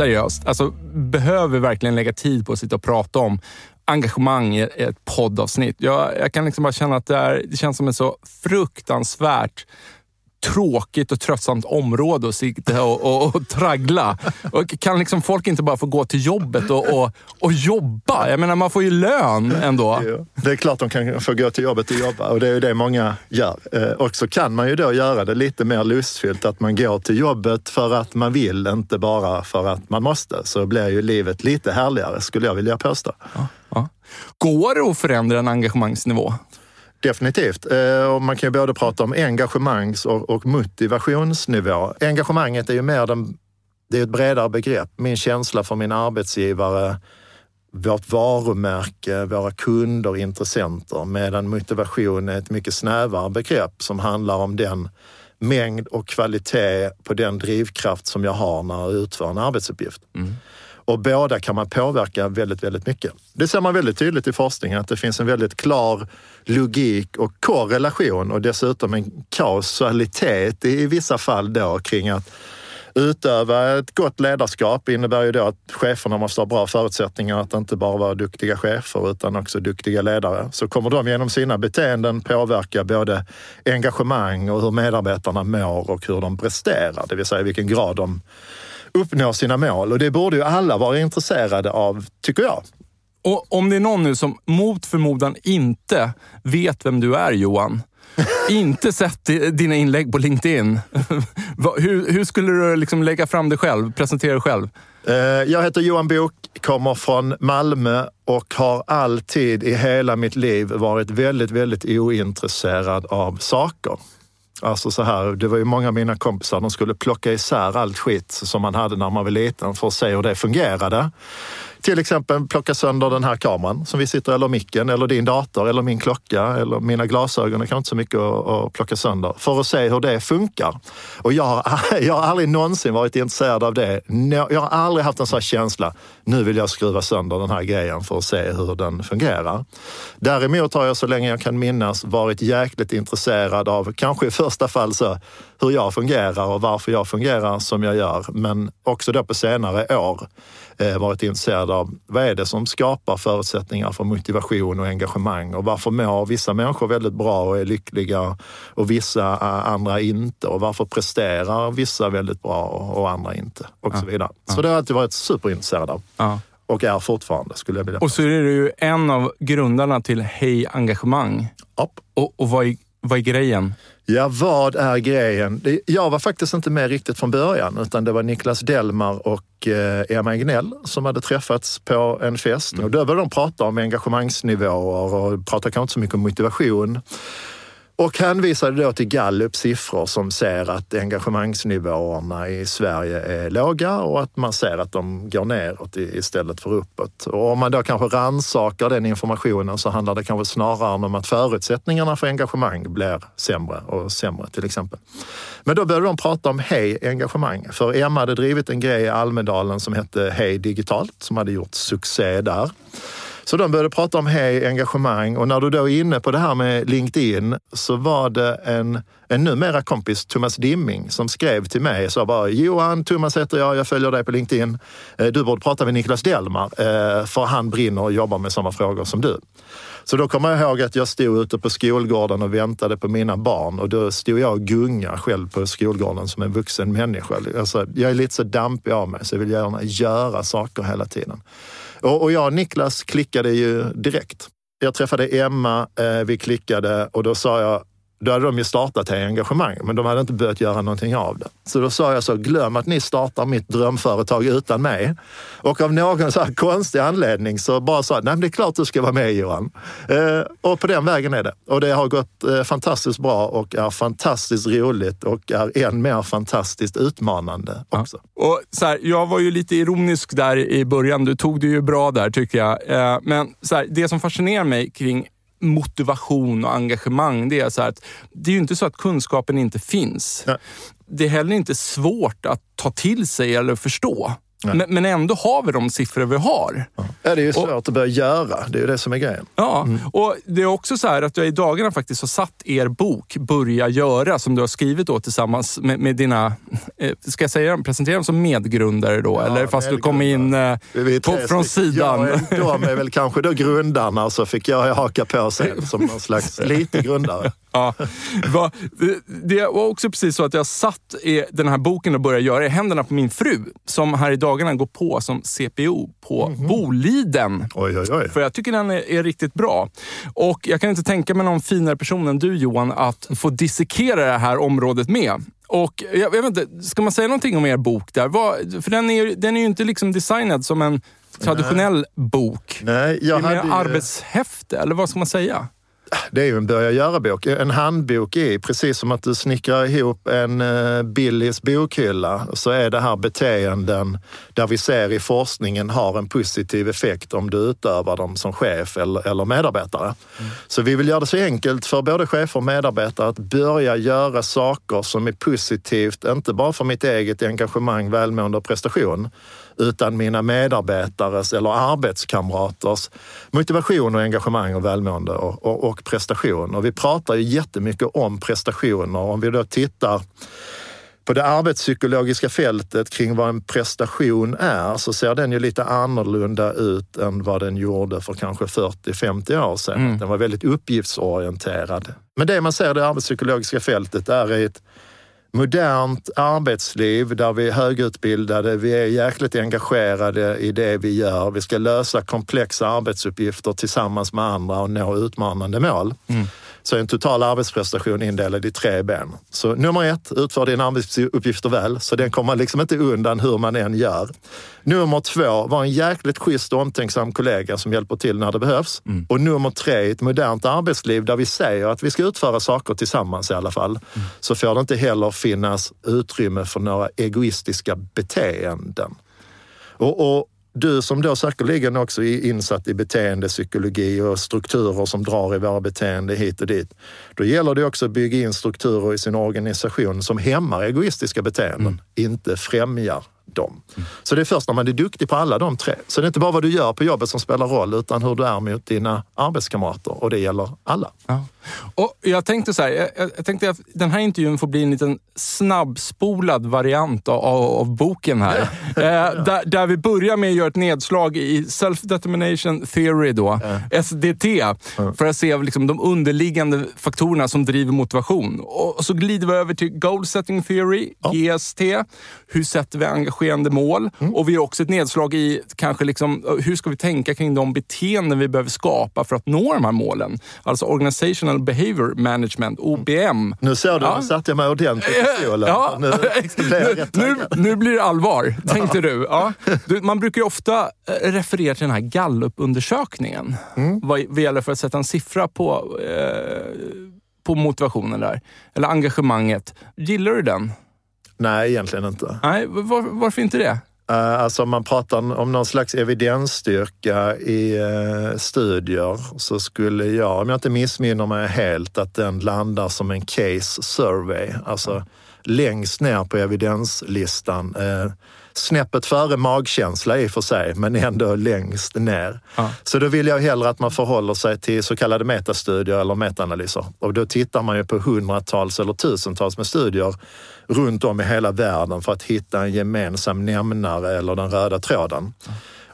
Seriöst, alltså, behöver verkligen lägga tid på att sitta och prata om engagemang i ett poddavsnitt. Jag, jag kan liksom bara känna att det, är, det känns som en så fruktansvärt tråkigt och tröttsamt område att sitta och, och, och traggla. Och kan liksom folk inte bara få gå till jobbet och, och, och jobba? Jag menar, man får ju lön ändå. Jo, det är klart de kan få gå till jobbet och jobba och det är ju det många gör. Eh, och så kan man ju då göra det lite mer lustfyllt, att man går till jobbet för att man vill, inte bara för att man måste. Så blir ju livet lite härligare, skulle jag vilja påstå. Ja, ja. Går det att förändra en engagemangsnivå? Definitivt. Eh, och man kan ju både prata om engagemangs och, motivationsnivå. Engagemanget är ju mer den, det är ett bredare begrepp. Min känsla för min arbetsgivare, vårt varumärke, våra kunder, intressenter. Medan motivation är ett mycket snävare begrepp som handlar om den mängd och kvalitet på den drivkraft som jag har när jag utför en arbetsuppgift. Mm. Och båda kan man påverka väldigt, väldigt mycket. Det ser man väldigt tydligt i forskningen att det finns en väldigt klar logik och korrelation och dessutom en kausalitet i vissa fall då kring att utöva ett gott ledarskap innebär ju då att cheferna måste ha bra förutsättningar att inte bara vara duktiga chefer utan också duktiga ledare. Så kommer de genom sina beteenden påverka både engagemang och hur medarbetarna mår och hur de presterar, det vill säga vilken grad de uppnå sina mål. Och det borde ju alla vara intresserade av, tycker jag. Och om det är någon nu som mot förmodan inte vet vem du är, Johan, inte sett dina inlägg på LinkedIn. hur, hur, skulle du liksom lägga fram dig själv, presentera dig själv? Eh, jag heter Johan Bok, kommer från Malmö och har alltid i hela mitt liv varit väldigt, väldigt ointresserad av saker. Alltså så här, det var ju många av mina kompisar, de skulle plocka isär allt skit som man hade när man var liten för att se hur det fungerade. Till exempel plocka sönder den här kameran som vi sitter eller micken eller din dator eller min klocka eller mina glasögon. Det kan inte så mycket att, plocka sönder för att se hur det funkar. Och jag har, jag har aldrig någonsin varit intresserad av det. Jag har aldrig haft en sån här känsla. Nu vill jag skruva sönder den här grejen för att se hur den fungerar. Däremot har jag så länge jag kan minnas varit jäkligt intresserad av, kanske i första fall så, hur jag fungerar och varför jag fungerar som jag gör. Men också då på senare år Eh, varit intresserad av vad är det som skapar förutsättningar för motivation och engagemang och varför mår vissa människor väldigt bra och är lyckliga och vissa andra inte och varför presterar vissa väldigt bra och andra inte och så vidare. Så det har jag alltid varit superintresserad av. Ja. Och är fortfarande, skulle jag vilja Och så är du ju en av grundarna till Hej Engagemang. Upp. Och, och vad, är, vad är grejen? Ja, vad är grejen? Jag var faktiskt inte med riktigt från början utan det var Niklas Delmar och eh, Emma Egnell som hade träffats på en fest. Mm. Och då började de prata om engagemangsnivåer och prata kanske inte så mycket om motivation. Och hänvisade då till Gallups siffror som ser att engagemangsnivåerna i Sverige är låga och att man ser att de går neråt istället för uppåt. Och om man då kanske rannsakar den informationen så handlar det kanske snarare om att förutsättningarna för engagemang blir sämre och sämre till exempel. Men då började de prata om Hej engagemang. För Emma hade drivit en grej i Almedalen som hette Hej digitalt som hade gjort succé där. Så de började prata om hej, engagemang och när du då är inne på det här med LinkedIn så var det en, en numera kompis, Thomas Dimming, som skrev till mig och sa bara Johan, Thomas heter jag, jag följer dig på LinkedIn. Eh, du borde prata med Niklas Delmar eh, för han brinner och jobbar med samma frågor som du. Så då kommer jag ihåg att jag stod ute på skolgården och väntade på mina barn och då stod jag och gunga själv på skolgården som en vuxen människa. Alltså, jag är lite så dampig av mig så jag vill gärna göra saker hela tiden. Och, och jag och Niklas klickade ju direkt. Jag träffade Emma, eh, vi klickade och då sa jag då hade de ju startat Hej Engagemang, men de hade inte börjat göra någonting av det. Så då sa jag så, glöm att ni startar mitt drömföretag utan mig. Och av någon så här konstig anledning så bara sa nej men det är klart du ska vara med Johan. Eh, och på den vägen är det. Och det har gått eh, fantastiskt bra och är fantastiskt roligt och är än mer fantastiskt utmanande också. Ja. Och så här, jag var ju lite ironisk där i början. Du tog det ju bra där tycker jag. Eh, men så här, det som fascinerar mig kring motivation och engagemang, det är så att det är ju inte så att kunskapen inte finns. Ja. Det är heller inte svårt att ta till sig eller förstå. Men, men, ändå har vi de siffror vi har. Ja, det är ju svårt och, att börja göra. Det är ju det som är grejen. Ja, mm. och det är också så här att jag i dagarna faktiskt har satt er bok Börja göra, som du har skrivit då tillsammans med, med dina, eh, ska jag säga presentera dem som medgrundare då? Ja, eller fast du kom in eh, på, från sidan? Ja, de är väl kanske då grundarna, så fick jag haka på sen som någon slags lite grundare. Ja. Det var också precis så att jag satt den här boken och började göra i händerna på min fru som här i dagarna går på som CPO på mm -hmm. Boliden. Oj, oj, oj. För jag tycker den är, är, riktigt bra. Och jag kan inte tänka mig någon finare person än du Johan att få dissekera det här området med. Och jag, jag vet inte, ska man säga någonting om er bok där? Vad, för den är, den är ju inte liksom designad som en traditionell Nej. bok. Nej, jag det är mer hade... arbetshäfte, eller vad ska man säga? Det är ju en börja göra-bok. En handbok är precis som att du snickrar ihop en eh, Billys bokhylla så är det här beteenden där vi ser i forskningen har en positiv effekt om du utövar dem som chef eller, eller medarbetare. Mm. Så vi vill göra det så enkelt för både chefer och medarbetare att börja göra saker som är positivt, inte bara för mitt eget engagemang, välmående och prestation, utan mina medarbetares eller arbetskamraters motivation och engagemang och välmående och, och, och prestation. Och vi pratar ju jättemycket om prestationer. Om vi då tittar på det arbetspsykologiska fältet kring vad en prestation är så ser den ju lite annorlunda ut än vad den gjorde för kanske 40-50 år sedan. Mm. Den var väldigt uppgiftsorienterad. Men det man ser i det arbetspsykologiska fältet är ett modernt arbetsliv där vi är högutbildade, vi är jäkligt engagerade i det vi gör. Vi ska lösa komplexa arbetsuppgifter tillsammans med andra och nå utmanande mål. Mm så är en total arbetsprestation indelad i tre ben. Så nummer ett, utför dina arbetsuppgifter väl, så den kommer liksom inte undan hur man än gör. Nummer två, var en jäkligt schysst och omtänksam kollega som hjälper till när det behövs. Mm. Och nummer tre, ett modernt arbetsliv där vi säger att vi ska utföra saker tillsammans i alla fall, mm. så får det inte heller finnas utrymme för några egoistiska beteenden. Och, och du som då säkerligen också är insatt i beteendepsykologi och strukturer som drar i våra beteenden hit och dit. Då gäller det också att bygga in strukturer i sin organisation som hämmar egoistiska beteenden, mm. inte främjar dem. Mm. Så det är först när man är duktig på alla de tre. Så det är inte bara vad du gör på jobbet som spelar roll, utan hur du är mot dina arbetskamrater och det gäller alla. Ja. Och jag tänkte så här, jag, jag, tänkte att den här intervjun får bli en liten snabbspolad variant av, av boken här. Ja. eh, där, där, vi börjar med att göra ett nedslag i Self-Determination Theory, då, ja. SDT, för att se liksom, de underliggande faktorerna som driver motivation. Och, och så glider vi över till Goal Setting Theory, GST. Hur sätter vi engagerande mål? Mm. Och vi har också ett nedslag i kanske liksom, hur ska vi tänka kring de beteenden vi behöver skapa för att nå de här målen? Alltså organizational Behavior Management, OBM. Nu ser du, ja. nu satte jag mig ordentligt i stolen. Ja. Nu, nu, nu, blir det allvar, tänkte du. Ja. Man brukar ju ofta eh, referera till den här Gallup-undersökningen mm. vad, vad gäller för att sätta en siffra på, eh, på motivationen där. Eller engagemanget. Gillar du den? Nej, egentligen inte. Nej, var, varför inte det? Uh, alltså man pratar om någon slags evidensstyrka i uh, studier så skulle jag, om jag inte missminner mig helt, att den landar som en case survey. Alltså längst ner på evidenslistan. Uh, snäppet före magkänsla i och för sig, men ändå längst ner. Ja. Så då vill jag hellre att man förhåller sig till så kallade metastudier eller metaanalyser. Och då tittar man ju på hundratals eller tusentals med studier runt om i hela världen för att hitta en gemensam nämnare eller den röda tråden.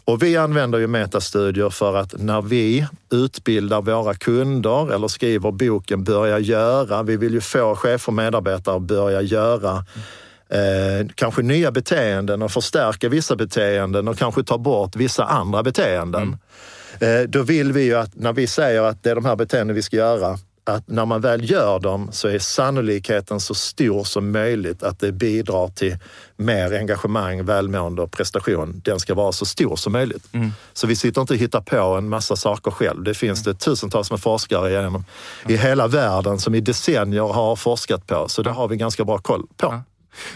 Och vi använder ju metastudier för att när vi utbildar våra kunder eller skriver boken Börja göra, vi vill ju få chefer och medarbetare att börja göra eh, kanske nya beteenden och förstärka vissa beteenden och kanske ta bort vissa andra beteenden. Mm. Eh, då vill vi ju att när vi säger att det är de här beteenden vi ska göra, att när man väl gör dem så är sannolikheten så stor som möjligt att det bidrar till mer engagemang, välmående och prestation. Den ska vara så stor som möjligt. Mm. Så vi sitter inte och hittar på en massa saker själv. Det finns mm. det tusentals med forskare genom, mm. i hela världen som i decennier har forskat på. Så det har vi ganska bra koll på.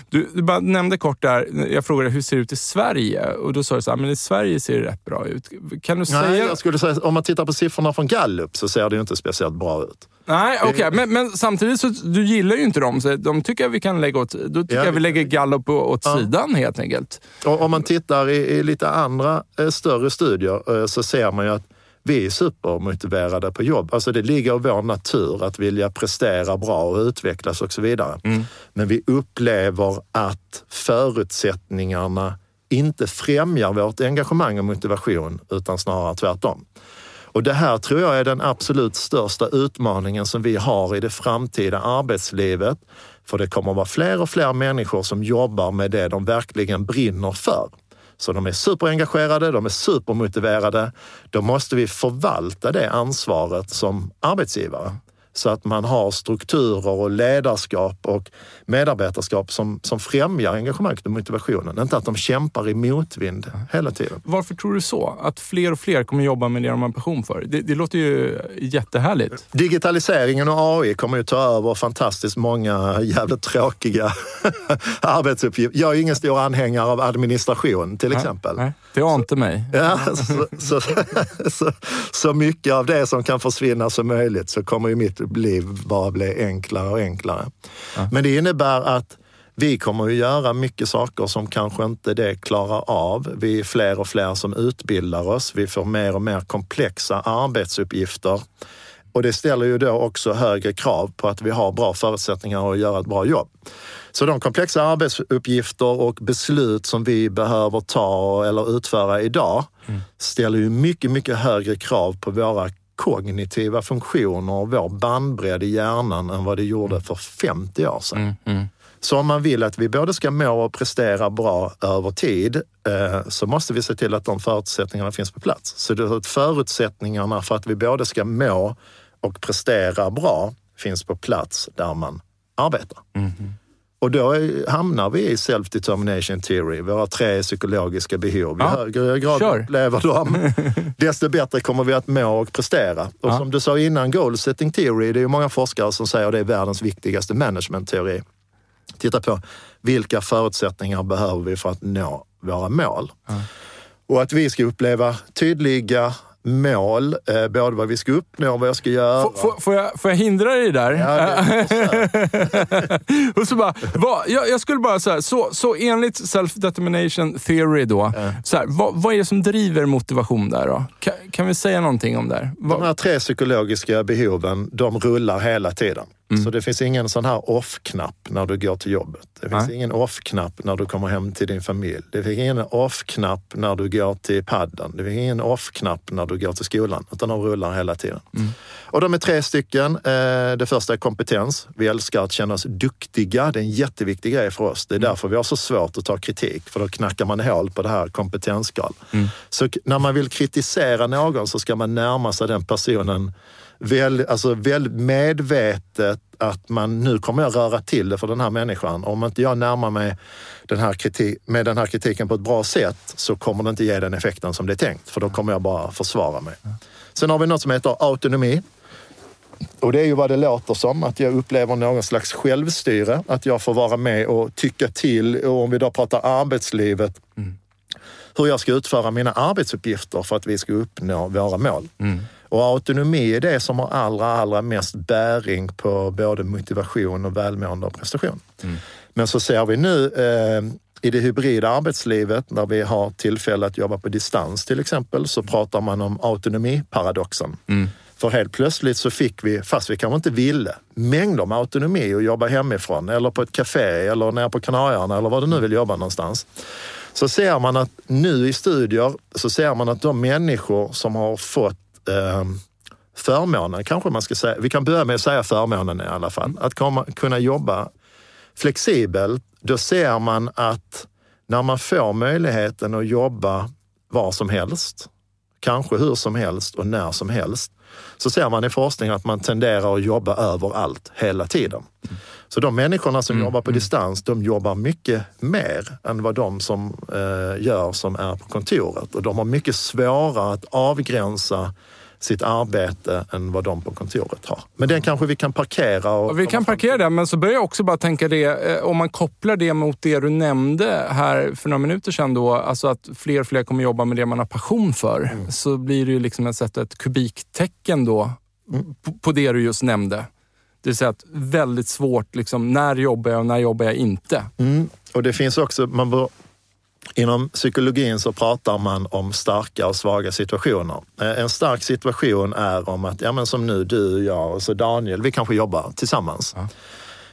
Du, du bara nämnde kort där, jag frågade hur det ser ut i Sverige och då sa du så här, men i Sverige ser det rätt bra ut. Kan du säga... Nej, jag skulle säga, om man tittar på siffrorna från Gallup så ser det ju inte speciellt bra ut. Nej, okej. Okay. Men, men, samtidigt så du gillar ju inte dem, så de tycker jag vi kan lägga åt... Då tycker ja, jag vi lägger Gallup åt ja. sidan helt enkelt. Och om man tittar i, i lite andra eh, större studier eh, så ser man ju att vi är supermotiverade på jobb. Alltså det ligger i vår natur att vilja prestera bra och utvecklas och så vidare. Mm. Men vi upplever att förutsättningarna inte främjar vårt engagemang och motivation utan snarare tvärtom. Och det här tror jag är den absolut största utmaningen som vi har i det framtida arbetslivet. För det kommer att vara fler och fler människor som jobbar med det de verkligen brinner för. Så de är superengagerade, de är supermotiverade. Då måste vi förvalta det ansvaret som arbetsgivare så att man har strukturer och ledarskap och medarbetarskap som, som främjar engagemanget och motivationen. Inte att de kämpar i motvind hela tiden. Varför tror du så? Att fler och fler kommer jobba med det de har passion för? Det, det låter ju jättehärligt. Digitaliseringen och AI kommer ju ta över fantastiskt många jävligt tråkiga arbetsuppgifter. Jag är ingen stor anhängare av administration till exempel. Nej, det ante mig. Ja, så, så, så, så mycket av det som kan försvinna som möjligt så kommer ju mitt liv bara bli enklare och enklare. Ja. Men det innebär att vi kommer att göra mycket saker som kanske inte det klarar av. Vi är fler och fler som utbildar oss. Vi får mer och mer komplexa arbetsuppgifter. Och det ställer ju då också högre krav på att vi har bra förutsättningar att göra ett bra jobb. Så de komplexa arbetsuppgifter och beslut som vi behöver ta eller utföra idag mm. ställer ju mycket, mycket högre krav på våra kognitiva funktioner och vår bandbredd i hjärnan än vad det gjorde för 50 år sedan. Mm, mm. Så om man vill att vi både ska må och prestera bra över tid eh, så måste vi se till att de förutsättningarna finns på plats. Så det att förutsättningarna för att vi både ska må och prestera bra finns på plats där man arbetar. Mm. Och då hamnar vi i self-determination theory, våra tre psykologiska behov. Ju ja. högre grad Kör. upplever dem, desto bättre kommer vi att må och prestera. Och ja. som du sa innan, goal setting theory, det är ju många forskare som säger att det är världens viktigaste management-teori. Titta på vilka förutsättningar behöver vi för att nå våra mål? Ja. Och att vi ska uppleva tydliga mål, eh, både vad vi ska uppnå och vad jag ska göra. F får, jag, får jag hindra dig där? Ja, och så bara, vad, jag, jag, skulle bara säga, så, så enligt self-determination theory då, ja. så här, vad, vad, är det som driver motivation där då? Kan, kan vi säga någonting om det? De här tre psykologiska behoven, de rullar hela tiden. Mm. Så det finns ingen sån här off-knapp när du går till jobbet. Det finns Nej. ingen off-knapp när du kommer hem till din familj. Det finns ingen off-knapp när du går till padden. Det finns ingen off-knapp när du går till skolan, utan de rullar hela tiden. Mm. Och de är tre stycken. Eh, det första är kompetens. Vi älskar att känna oss duktiga. Det är en jätteviktig grej för oss. Det är mm. därför vi har så svårt att ta kritik, för då knackar man hål på det här kompetensskal. Mm. Så när man vill kritisera någon så ska man närma sig den personen väl, alltså väldigt medvetet att man nu kommer jag röra till det för den här människan. Om inte jag närmar mig den här kritik, med den här kritiken på ett bra sätt så kommer det inte ge den effekten som det är tänkt, för då kommer jag bara försvara mig. Sen har vi något som heter autonomi. och det är ju vad det låter som, att jag upplever någon slags självstyre. Att jag får vara med och tycka till. Och om vi då pratar arbetslivet, mm. hur jag ska utföra mina arbetsuppgifter för att vi ska uppnå våra mål. Mm. Och autonomi är det som har allra, allra mest bäring på både motivation och välmående och prestation. Mm. Men så ser vi nu eh, i det hybrida arbetslivet, när vi har tillfälle att jobba på distans till exempel, så pratar man om autonomiparadoxen. Mm. För helt plötsligt så fick vi, fast vi kanske inte ville, mängder med autonomi att jobba hemifrån eller på ett café eller nere på Kanarieöarna eller var du nu vill jobba någonstans. Så ser man att nu i studier så ser man att de människor som har fått eh, förmånen, kanske man ska säga, vi kan börja med att säga förmånen i alla fall, att komma, kunna jobba flexibelt, då ser man att när man får möjligheten att jobba var som helst, kanske hur som helst och när som helst, så ser man i forskning att man tenderar att jobba överallt hela tiden. Så de människorna som mm. jobbar på mm. distans, de jobbar mycket mer än vad de som eh, gör som är på kontoret. Och de har mycket svårare att avgränsa sitt arbete än vad de på kontoret har. Men den kanske vi kan parkera. Och vi kan parkera den, men så börjar jag också bara tänka det, eh, om man kopplar det mot det du nämnde här för några minuter sedan då, alltså att fler och fler kommer jobba med det man har passion för, mm. så blir det ju liksom ett, sätt, ett kubiktecken då mm. på, på det du just nämnde. Det vill säga att väldigt svårt, liksom, när jobbar jag och när jobbar jag inte? Mm. Och det finns också, man bör Inom psykologin så pratar man om starka och svaga situationer. Eh, en stark situation är om att, ja men som nu du, jag och så Daniel, vi kanske jobbar tillsammans. Ja.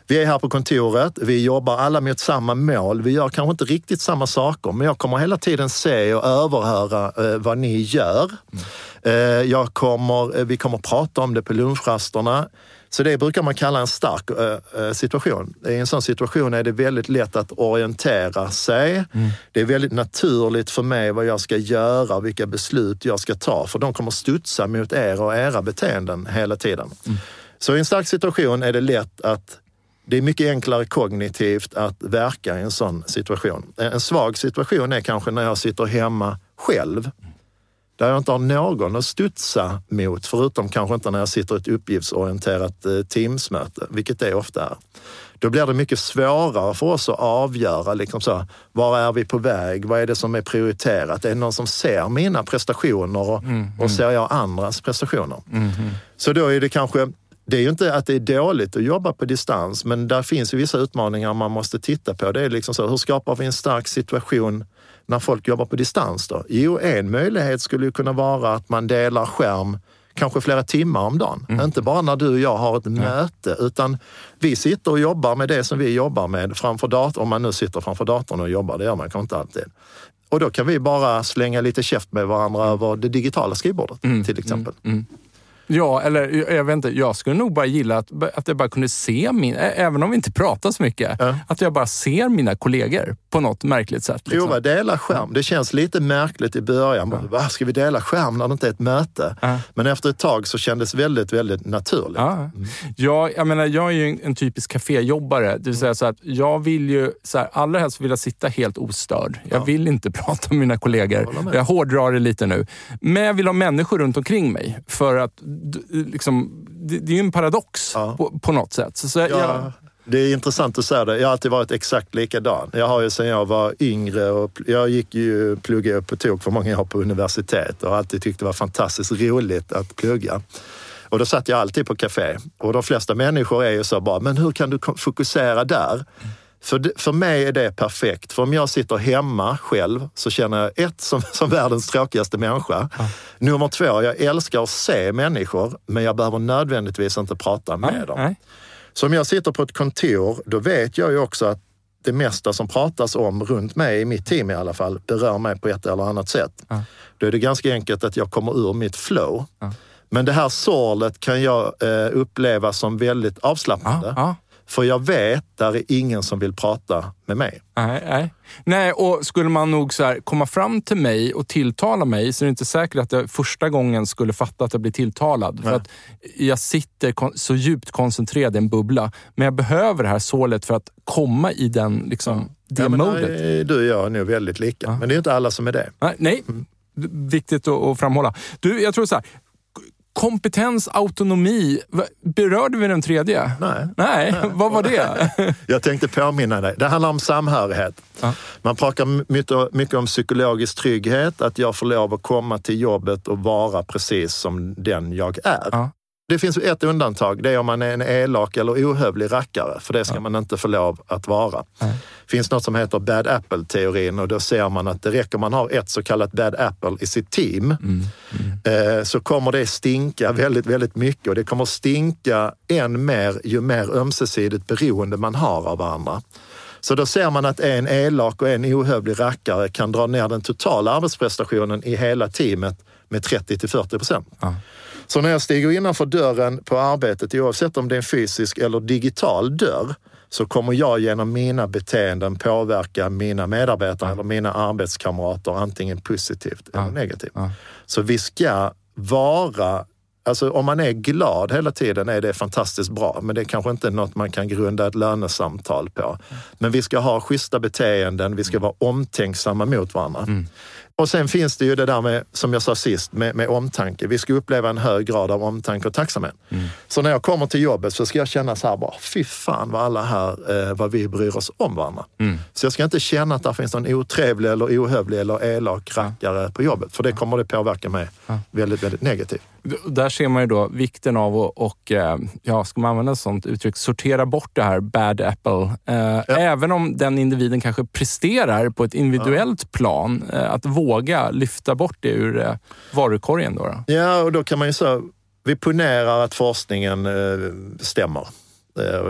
Vi är här på kontoret, vi jobbar alla mot samma mål. Vi gör kanske inte riktigt samma saker, men jag kommer hela tiden se och överhöra eh, vad ni gör. Mm. Eh, jag kommer, eh, vi kommer prata om det på lunchrasterna. Så det brukar man kalla en stark äh, situation. I en sån situation är det väldigt lätt att orientera sig. Mm. Det är väldigt naturligt för mig vad jag ska göra, vilka beslut jag ska ta, för de kommer studsa mot er och era beteenden hela tiden. Mm. Så i en stark situation är det lätt att det är mycket enklare kognitivt att verka i en sån situation. En svag situation är kanske när jag sitter hemma själv där jag inte har någon att studsa mot, förutom kanske inte när jag sitter i ett uppgiftsorienterat eh, Teamsmöte, vilket det ofta är. Då blir det mycket svårare för oss att avgöra, liksom så, var är vi på väg? Vad är det som är prioriterat? Är det någon som ser mina prestationer och, mm, mm. och ser jag andras prestationer? Mm, så då är det kanske det är ju inte att det är dåligt att jobba på distans, men där finns ju vissa utmaningar man måste titta på. Det är liksom så, hur skapar vi en stark situation när folk jobbar på distans? Då? Jo, en möjlighet skulle ju kunna vara att man delar skärm kanske flera timmar om dagen. Mm. Inte bara när du och jag har ett ja. möte, utan vi sitter och jobbar med det som vi jobbar med framför datorn. Om man nu sitter framför datorn och jobbar, det gör man kanske inte alltid. Och då kan vi bara slänga lite käft med varandra över det digitala skrivbordet mm. till exempel. Ja, eller jag vet inte. Jag skulle nog bara gilla att, att jag bara kunde se min, även om vi inte pratar så mycket, ja. att jag bara ser mina kollegor på något märkligt sätt. Liksom. Jo, dela skärm. Det känns lite märkligt i början. Ja. Bara, ska vi dela skärm när det inte är ett möte? Ja. Men efter ett tag så kändes det väldigt, väldigt naturligt. Ja, mm. ja jag menar, jag är ju en, typisk kaféjobbare. Det vill säga så att jag vill ju, så här, allra helst vill jag sitta helt ostörd. Jag vill inte prata med mina kollegor. Jag, jag hårdrar det lite nu. Men jag vill ha människor runt omkring mig. För att liksom, det, det är ju en paradox ja. på, på, något sätt. Så, så ja. jag, det är intressant att säga det. Jag har alltid varit exakt likadan. Jag har ju sedan jag var yngre och jag gick ju plugga på tok för många år på universitet och alltid tyckt det var fantastiskt roligt att plugga. Och då satt jag alltid på café och de flesta människor är ju så bara, men hur kan du fokusera där? För, för mig är det perfekt. För om jag sitter hemma själv så känner jag ett som, som världens tråkigaste människa. Ja. Nummer två, jag älskar att se människor men jag behöver nödvändigtvis inte prata med ja, dem. Nej. Så om jag sitter på ett kontor, då vet jag ju också att det mesta som pratas om runt mig, i mitt team i alla fall, berör mig på ett eller annat sätt. Ja. Då är det ganska enkelt att jag kommer ur mitt flow. Men det här sorlet kan jag eh, uppleva som väldigt avslappnande. För jag vet, där är ingen som vill prata med mig. Nej, nej. nej och skulle man nog så komma fram till mig och tilltala mig så är det inte säkert att jag första gången skulle fatta att jag blir tilltalad. Nej. För att jag sitter så djupt koncentrerad i en bubbla. Men jag behöver det här sålet för att komma i den, liksom, det ja, modet. Du och jag är nog väldigt lika, ja. men det är inte alla som är det. Nej, nej. Mm. viktigt att, att framhålla. Du, jag tror så här, Kompetens, autonomi. Berörde vi den tredje? Nej. Nej, vad var det? Jag tänkte påminna dig. Det handlar om samhörighet. Ja. Man pratar mycket, mycket om psykologisk trygghet, att jag får lov att komma till jobbet och vara precis som den jag är. Ja. Det finns ett undantag, det är om man är en elak eller ohövlig rackare, för det ska man inte få lov att vara. Nej. Det finns något som heter bad apple-teorin och då ser man att det räcker man har ett så kallat bad apple i sitt team Mm. eh, så kommer det stinka väldigt, väldigt mycket och det kommer stinka än mer ju mer ömsesidigt beroende man har av varandra. Så då ser man att en elak och en ohövlig rackare kan dra ner den totala arbetsprestationen i hela teamet med 30 till 40 procent. Ja. Så när jag stiger innanför dörren på arbetet, oavsett om det är en fysisk eller digital dörr, så kommer jag genom mina beteenden påverka mina medarbetare eller mina arbetskamrater antingen positivt eller negativt. Ja. Så vi ska vara Alltså om man är glad hela tiden är det fantastiskt bra, men det är kanske inte något man kan grunda ett lönesamtal på. Men vi ska ha schyssta beteenden, vi ska vara omtänksamma mot varandra. Och sen finns det ju det där med, som jag sa sist, med, med omtanke. Vi ska uppleva en hög grad av omtanke och tacksamhet. Så när jag kommer till jobbet så ska jag känna så här bara, fy fan vad alla här, eh, vad vi bryr oss om varandra. Så jag ska inte känna att det finns någon otrevlig eller ohövlig eller elak rackare på jobbet, för det kommer det påverka mig väldigt, väldigt negativt. Där ser man ju då vikten av att, och, eh, ja, ska man använda ett sånt uttryck, sortera bort det här bad apple. Eh, Även om den individen kanske presterar på ett individuellt plan, eh, att våga lyfta bort det ur varukorgen. Då, då. Ja, och då kan man ju säga, vi ponerar att forskningen stämmer.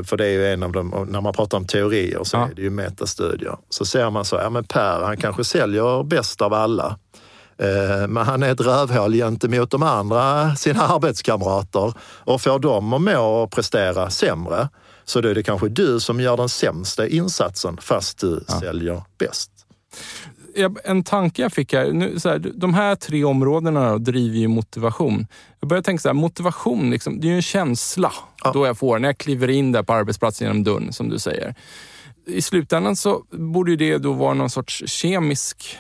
För det är ju en av och när man pratar om teorier så Ja. är det ju metastudier. Så ser man så, ja men Per, han kanske säljer bäst av alla. Eh, Men han är ett rövhål gentemot de andra, sina arbetskamrater och får dem att må och prestera sämre. Så då är det kanske du som gör den sämsta insatsen fast du säljer bäst. En tanke jag fick här, nu, så här, de här tre områdena driver ju motivation. Jag börjar tänka så här, motivation, liksom, det är ju en känsla Ja. då jag får när jag kliver in där på arbetsplatsen genom dörren, som du säger. I slutändan så borde det då vara någon sorts kemisk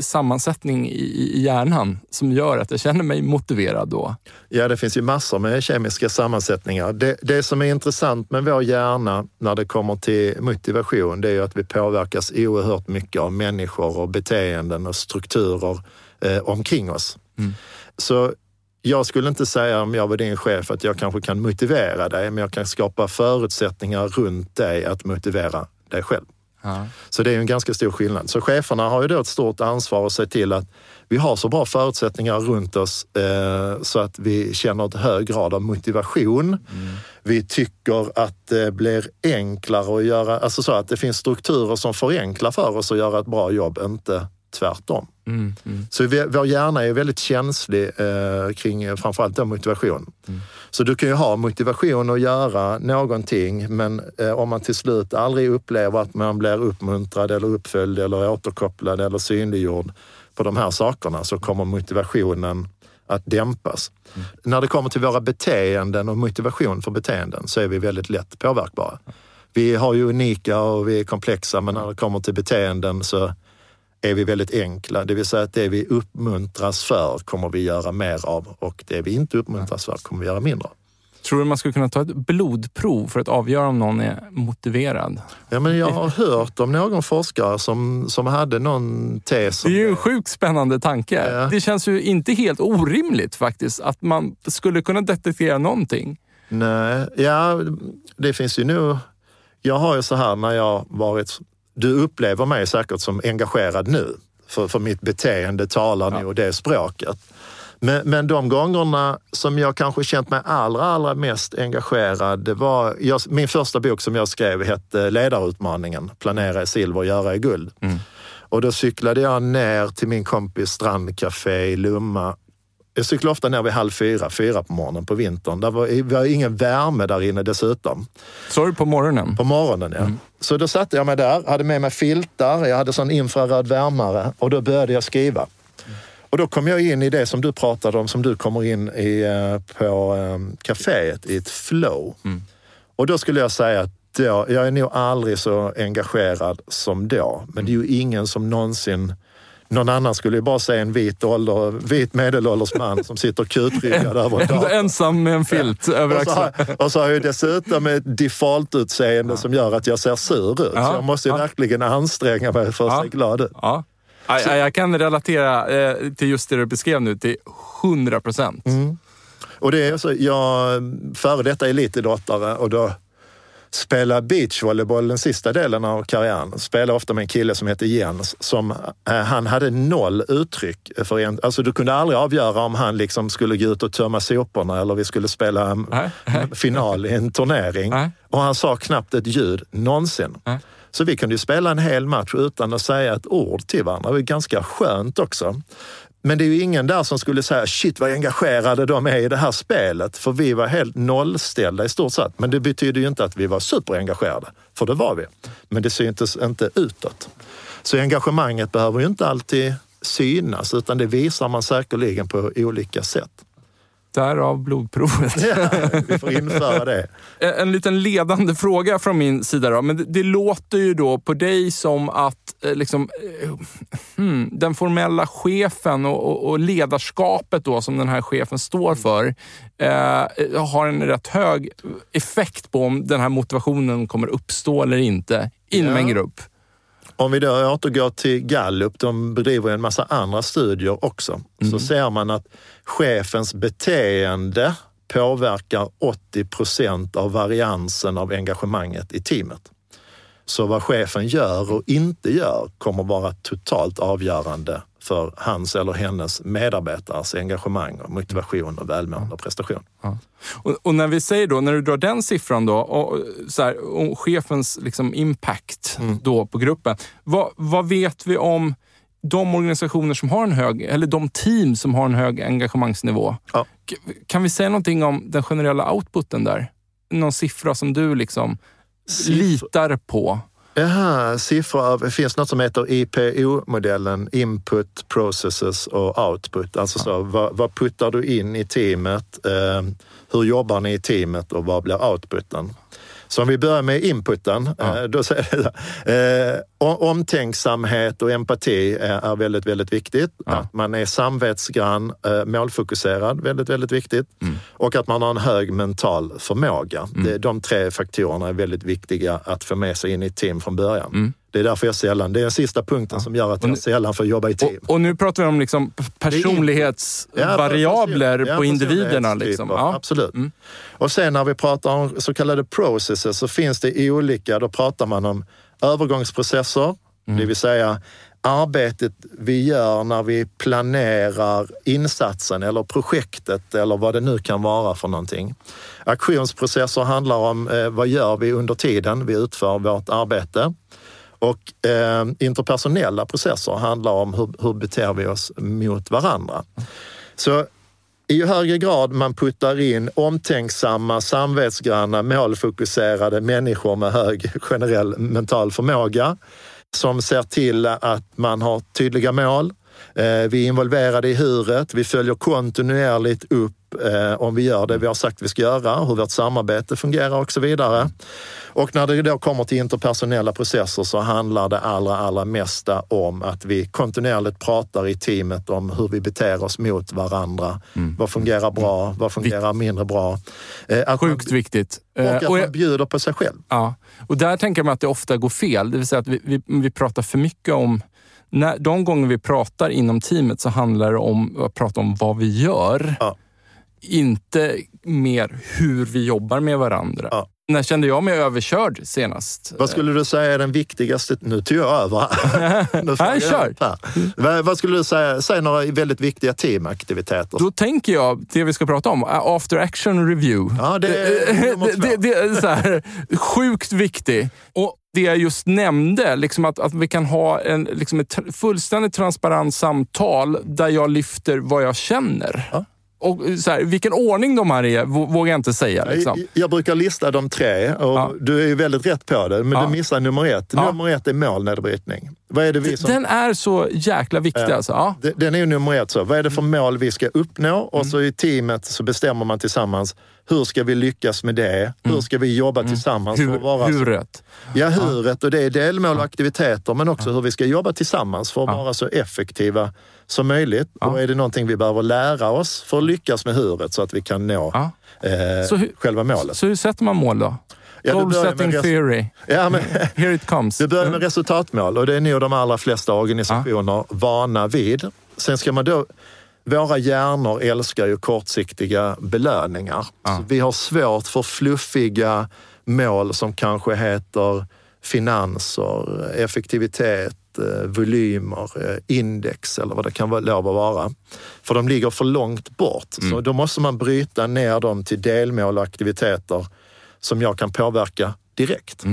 sammansättning i, i hjärnan som gör att jag känner mig motiverad då. Ja, det finns ju massor med kemiska sammansättningar. Det, det som är intressant med vår hjärna när det kommer till motivation, det är ju att vi påverkas oerhört mycket av människor och beteenden och strukturer eh, omkring oss. Så jag skulle inte säga om jag var din chef att jag kanske kan motivera dig, men jag kan skapa förutsättningar runt dig att motivera dig själv. Så det är ju en ganska stor skillnad. Så cheferna har ju då ett stort ansvar att se till att vi har så bra förutsättningar runt oss eh, så att vi känner ett hög grad av motivation. Vi tycker att det blir enklare att göra, alltså så att det finns strukturer som förenklar för oss att göra ett bra jobb, inte tvärtom. Mm, mm. Så vi, vår hjärna är väldigt känslig eh, kring framförallt motivation. Så du kan ju ha motivation att göra någonting men eh, om man till slut aldrig upplever att man blir uppmuntrad eller uppföljd eller återkopplad eller synliggjord på de här sakerna så kommer motivationen att dämpas. När det kommer till våra beteenden och motivation för beteenden så är vi väldigt lätt påverkbara. Vi har ju unika och vi är komplexa men när det kommer till beteenden så är vi väldigt enkla. Det vill säga att det vi uppmuntras för kommer vi göra mer av och det vi inte uppmuntras för kommer vi göra mindre av. Tror du man skulle kunna ta ett blodprov för att avgöra om någon är motiverad? Ja, men jag har hört om någon forskare som, som hade någon tes. Det är ju en sjukt spännande tanke. Ja. Det känns ju inte helt orimligt faktiskt att man skulle kunna detektera någonting. Nej, ja, det finns ju nog... Jag har ju så här när jag varit... Du upplever mig säkert som engagerad nu, för, för mitt beteende talar Ja. nog det språket. Men, men de gångerna som jag kanske känt mig allra, allra mest engagerad, det var... Jag, min första bok som jag skrev hette Ledarutmaningen, Planera i silver, göra i guld. Och då cyklade jag ner till min kompis strandcafé i Lumma jag cyklar ofta ner vid halv fyra, fyra på morgonen på vintern. Det var, det var ingen värme där inne dessutom. Sa du på morgonen? På morgonen, ja. Så då satte jag mig där, hade med mig filtar, jag hade sån infraröd värmare och då började jag skriva. Och då kom jag in i det som du pratade om, som du kommer in i eh, på eh, kaféet, i ett flow. Och då skulle jag säga att jag är nog aldrig så engagerad som då. Men det är ju ingen som någonsin Någon annan skulle ju bara se en vit, ålder, vit medelålders man som sitter kutryggad över en dator. Ensam med en filt över Och så, har, axeln. och så har jag dessutom ett default-utseende som gör att jag ser sur ut. Ja, Så jag måste ju ja. verkligen anstränga mig för att Ja. se glad ut. Ja. Ja, ja, Jag kan relatera eh, till just det du beskrev nu till 100 procent. Mm. Och det är så, jag före detta elitidrottare och då spelade beachvolleyboll den sista delen av karriären. Spelade ofta med en kille som heter Jens. Som, eh, han hade noll uttryck. För en, alltså du kunde aldrig avgöra om han liksom skulle gå ut och tömma soporna eller vi skulle spela en Nej. final i en turnering. Nej. Och han sa knappt ett ljud någonsin. Nej. Så vi kunde ju spela en hel match utan att säga ett ord till varandra. Det var ganska skönt också. Men det är ju ingen där som skulle säga shit vad engagerade de är i det här spelet. För vi var helt nollställda i stort sett. Men det betyder ju inte att vi var superengagerade. För det var vi. Men det syntes inte utåt. Så engagemanget behöver ju inte alltid synas utan det visar man säkerligen på olika sätt. Därav blodprovet. Ja, vi får införa det. En en liten ledande fråga från min sida. Då. Men det, det låter ju då på dig som att eh, liksom, eh, hmm, den formella chefen och, och, och ledarskapet då, som den här chefen står för eh, har en rätt hög effekt på om den här motivationen kommer uppstå eller inte inom Ja. en grupp. Om vi då återgår till Gallup, de bedriver en massa andra studier också, så ser man att chefens beteende påverkar 80 procent av variansen av engagemanget i teamet. Så vad chefen gör och inte gör kommer vara totalt avgörande för hans eller hennes medarbetares engagemang, och motivation och välmående och prestation. Och, och när vi säger då, när du drar den siffran då, och, så här, om chefens liksom, impact Mm. då på gruppen. Vad, vad vet vi om de organisationer som har en hög, eller de team som har en hög engagemangsnivå? Ja. Kan vi säga någonting om den generella outputen där? Någon siffra som du liksom Siffror. litar på? Jaha, siffror av, det finns något som heter IPO-modellen, Input, Processes och Output. Alltså så, vad, vad puttar du in i teamet? Eh, hur jobbar ni i teamet och vad blir outputen? Så om vi börjar med inputen, eh, då säger jag eh, omtänksamhet och empati är, väldigt, väldigt viktigt. Att man är samvetsgrann, eh, målfokuserad, väldigt, väldigt viktigt. Och att man har en hög mental förmåga. Det, de tre faktorerna är väldigt viktiga att få med sig in i ett team från början. Det är därför jag sällan, det är den sista punkten som gör att jag sällan får jobba i team. Och, och nu pratar vi om liksom personlighetsvariabler Ja, på individerna. Liksom. Ja. Absolut. Och sen när vi pratar om så kallade processes så finns det olika, då pratar man om övergångsprocesser, Mm. det vill säga arbetet vi gör när vi planerar insatsen eller projektet eller vad det nu kan vara för någonting. Aktionsprocesser handlar om eh, vad gör vi under tiden vi utför vårt arbete. Och eh, interpersonella processer handlar om hur, hur beter vi oss mot varandra. Så i ju högre grad man puttar in omtänksamma, samvetsgranna, målfokuserade människor med hög generell mental förmåga som ser till att man har tydliga mål. Eh, vi är involverade i huret, vi följer kontinuerligt upp om vi gör det vi har sagt vi ska göra, hur vårt samarbete fungerar och så vidare. Och när det då kommer till interpersonella processer så handlar det allra, allra mesta om att vi kontinuerligt pratar i teamet om hur vi beter oss mot varandra. Vad fungerar bra? Vad fungerar mindre bra? Eh, Att man, Sjukt viktigt. och Eh, att och man bjuder på sig själv. Ja, och där tänker man att det ofta går fel. Det vill säga att vi, vi, vi pratar för mycket om... När, de gånger vi pratar inom teamet så handlar det om att prata om vad vi gör. Ja. Inte mer hur vi jobbar med varandra. Ja. När kände jag mig överkörd senast? Vad skulle du säga är den viktigaste... Nu tog jag över. nu kör. här. Vad, skulle du säga? Säg några väldigt viktiga teamaktiviteter. Då tänker jag, det vi ska prata om, after action review. Ja, det är nummer två. det, det är så här, sjukt viktig. Och det jag just nämnde, liksom att, att vi kan ha en, liksom ett fullständigt transparent samtal där jag lyfter vad jag känner. Ja. Och så här, vilken ordning de här är vå- vågar jag inte säga. Liksom. Jag, jag brukar lista de tre och Ja. du är ju väldigt rätt på det, men Ja. du missar nummer ett. Ja. Nummer ett är målnedbrytning. Vad är det vi som... Den är så jäkla viktig. Alltså. Ja. Den är ju nummer ett. Så. Vad är det för mål vi ska uppnå? Och så i teamet så bestämmer man tillsammans hur ska vi lyckas med det? Hur ska vi jobba tillsammans? Hur, för att vara så- huret. Ja, huret och det är delmål och aktiviteter, men också hur vi ska jobba tillsammans för att vara så effektiva som möjligt. Och är det någonting vi behöver lära oss för att lyckas med huret så att vi kan nå Ja. eh, hur- själva målet? Så hur sätter man mål då? Ja, Goal setting theory. Ja, men, Here it comes. det börjar med resultatmål och det är nog de allra flesta organisationer vana vid. Sen ska man då våra hjärnor älskar ju kortsiktiga belöningar. Så vi har svårt för fluffiga mål som kanske heter finanser, effektivitet, eh, volymer, eh, index eller vad det kan lov att vara. För de ligger för långt bort. Så då måste man bryta ner dem till delmål och aktiviteter som jag kan påverka direkt.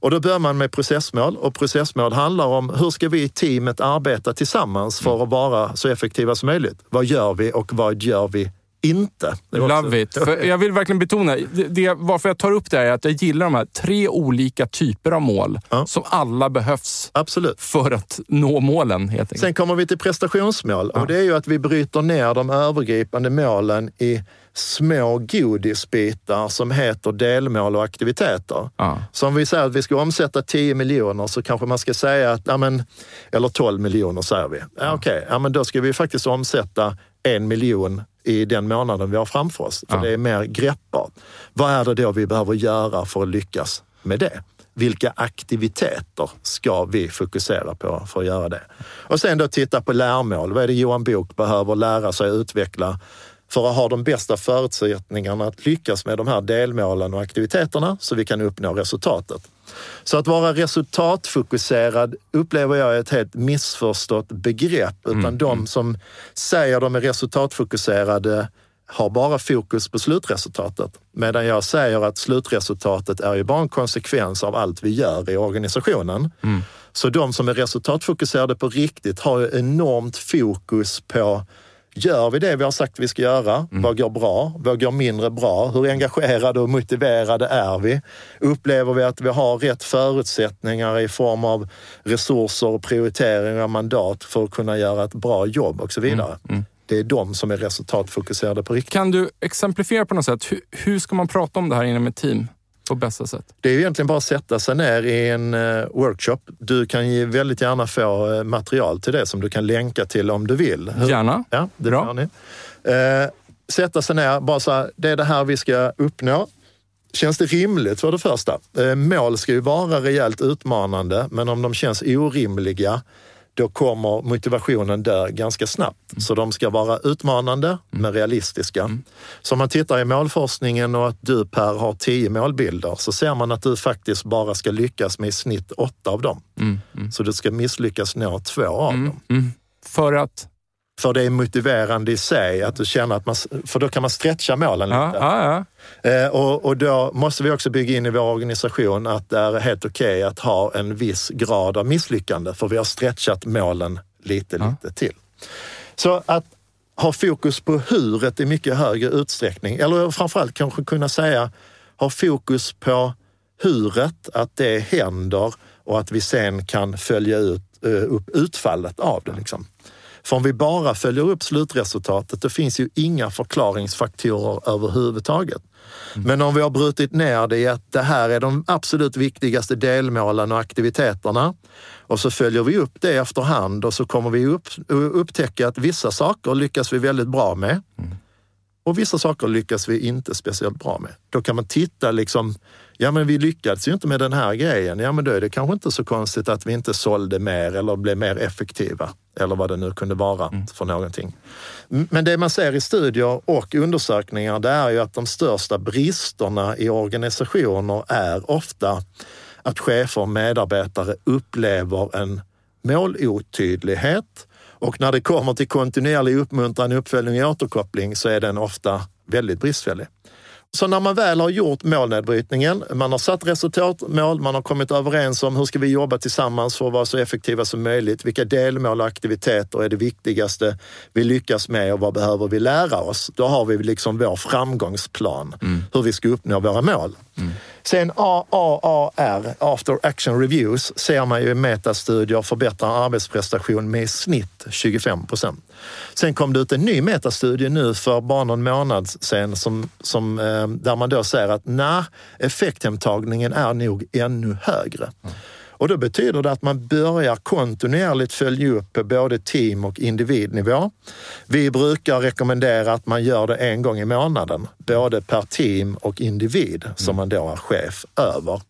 Och då börjar man med processmål och processmål handlar om hur ska vi i teamet arbeta tillsammans för att vara så effektiva som möjligt? Vad gör vi och vad gör vi inte? Love it. För jag vill verkligen betona, det, det, varför jag tar upp det här är att jag gillar de här tre olika typer av mål Ja. som alla behövs Absolut. för att nå målen helt enkelt. Sen kommer vi till prestationsmål och det är ju att vi bryter ner de övergripande målen i små godisbitar som heter delmål och aktiviteter. Ja. Så om vi säger att vi ska omsätta 10 miljoner så kanske man ska säga att, ja, men, eller 12 miljoner säger vi. Ja, Okej, ja, men då ska vi faktiskt omsätta en miljon i den månaden vi har framför oss. För Ja. det är mer greppbart. Vad är det då vi behöver göra för att lyckas med det? Vilka aktiviteter ska vi fokusera på för att göra det? Och sen då titta på lärmål. Vad är det Johan Bok behöver lära sig utveckla för att ha de bästa förutsättningarna att lyckas med de här delmålen och aktiviteterna så vi kan uppnå resultatet. Så att vara resultatfokuserad upplever jag är ett helt missförstått begrepp. Utan de som säger de är resultatfokuserade har bara fokus på slutresultatet. Medan jag säger att slutresultatet är ju bara en konsekvens av allt vi gör i organisationen. Så de som är resultatfokuserade på riktigt har ju enormt fokus på Gör vi det vi har sagt vi ska göra? Vad går bra? Vad går mindre bra? Hur engagerade och motiverade är vi? Upplever vi att vi har rätt förutsättningar i form av resurser och prioriteringar och mandat för att kunna göra ett bra jobb och så vidare? Det är de som är resultatfokuserade på riktigt. Kan du exemplifiera på något sätt? Hur, hur ska man prata om det här inom ett team på bästa sätt? Det är ju egentligen bara att sätta sig ner i en eh, workshop. Du kan ju väldigt gärna få eh, material till det som du kan länka till om du vill. Hur- Gärna. Ja, det Bra. ni. Eh, sätta sig ner, bara så här, det är det här vi ska uppnå. Känns det rimligt för det första? Eh, mål ska ju vara rejält utmanande, men om de känns orimliga, då kommer motivationen dö ganska snabbt. Så de ska vara utmanande, men realistiska. Så om man tittar i målforskningen och att du Per har tio målbilder, så ser man att du faktiskt bara ska lyckas med i snitt åtta av dem. Så du ska misslyckas nå två av dem. Mm. För att... För det är motiverande i sig att du känner att man, för då kan man stretcha målen Ja, lite. ja, ja. Eh, och, och då måste vi också bygga in i vår organisation att det är helt okej att ha en viss grad av misslyckande, för vi har stretchat målen lite, lite till. Så att ha fokus på huret i mycket högre utsträckning, eller framförallt kanske kunna säga ha fokus på huret, att det händer och att vi sen kan följa ut, eh, upp utfallet av det. Liksom. För om vi bara följer upp slutresultatet, då finns ju inga förklaringsfaktorer överhuvudtaget. Men om vi har brutit ner det i att det här är de absolut viktigaste delmålen och aktiviteterna och så följer vi upp det efterhand och så kommer vi upp, upptäcka att vissa saker lyckas vi väldigt bra med och vissa saker lyckas vi inte speciellt bra med. Då kan man titta liksom, ja men vi lyckades ju inte med den här grejen. Ja men då är det kanske inte så konstigt att vi inte sålde mer eller blev mer effektiva. Eller vad det nu kunde vara för någonting. Men det man ser i studier och undersökningar det är ju att de största bristerna i organisationer är ofta att chefer och medarbetare upplever en målotydlighet och när det kommer till kontinuerlig uppmuntran, uppföljning och återkoppling så är den ofta väldigt bristfällig. Så när man väl har gjort målnedbrytningen, man har satt resultatmål, man har kommit överens om hur ska vi jobba tillsammans för att vara så effektiva som möjligt. Vilka delmål och aktiviteter är det viktigaste vi lyckas med och vad behöver vi lära oss? Då har vi liksom vår framgångsplan, hur vi ska uppnå våra mål. Sen AAAR, After Action Reviews, ser man ju i metastudier förbättrar arbetsprestation med i snitt 25 procent. Sen kom det ut en ny metastudie nu för bara någon månad sen som, som, eh, där man då säger att nej, effekthemtagningen är nog ännu högre. Mm. Och då betyder det att man börjar kontinuerligt följa upp på både team och individnivå. Vi brukar rekommendera att man gör det en gång i månaden, både per team och individ som man då är chef över.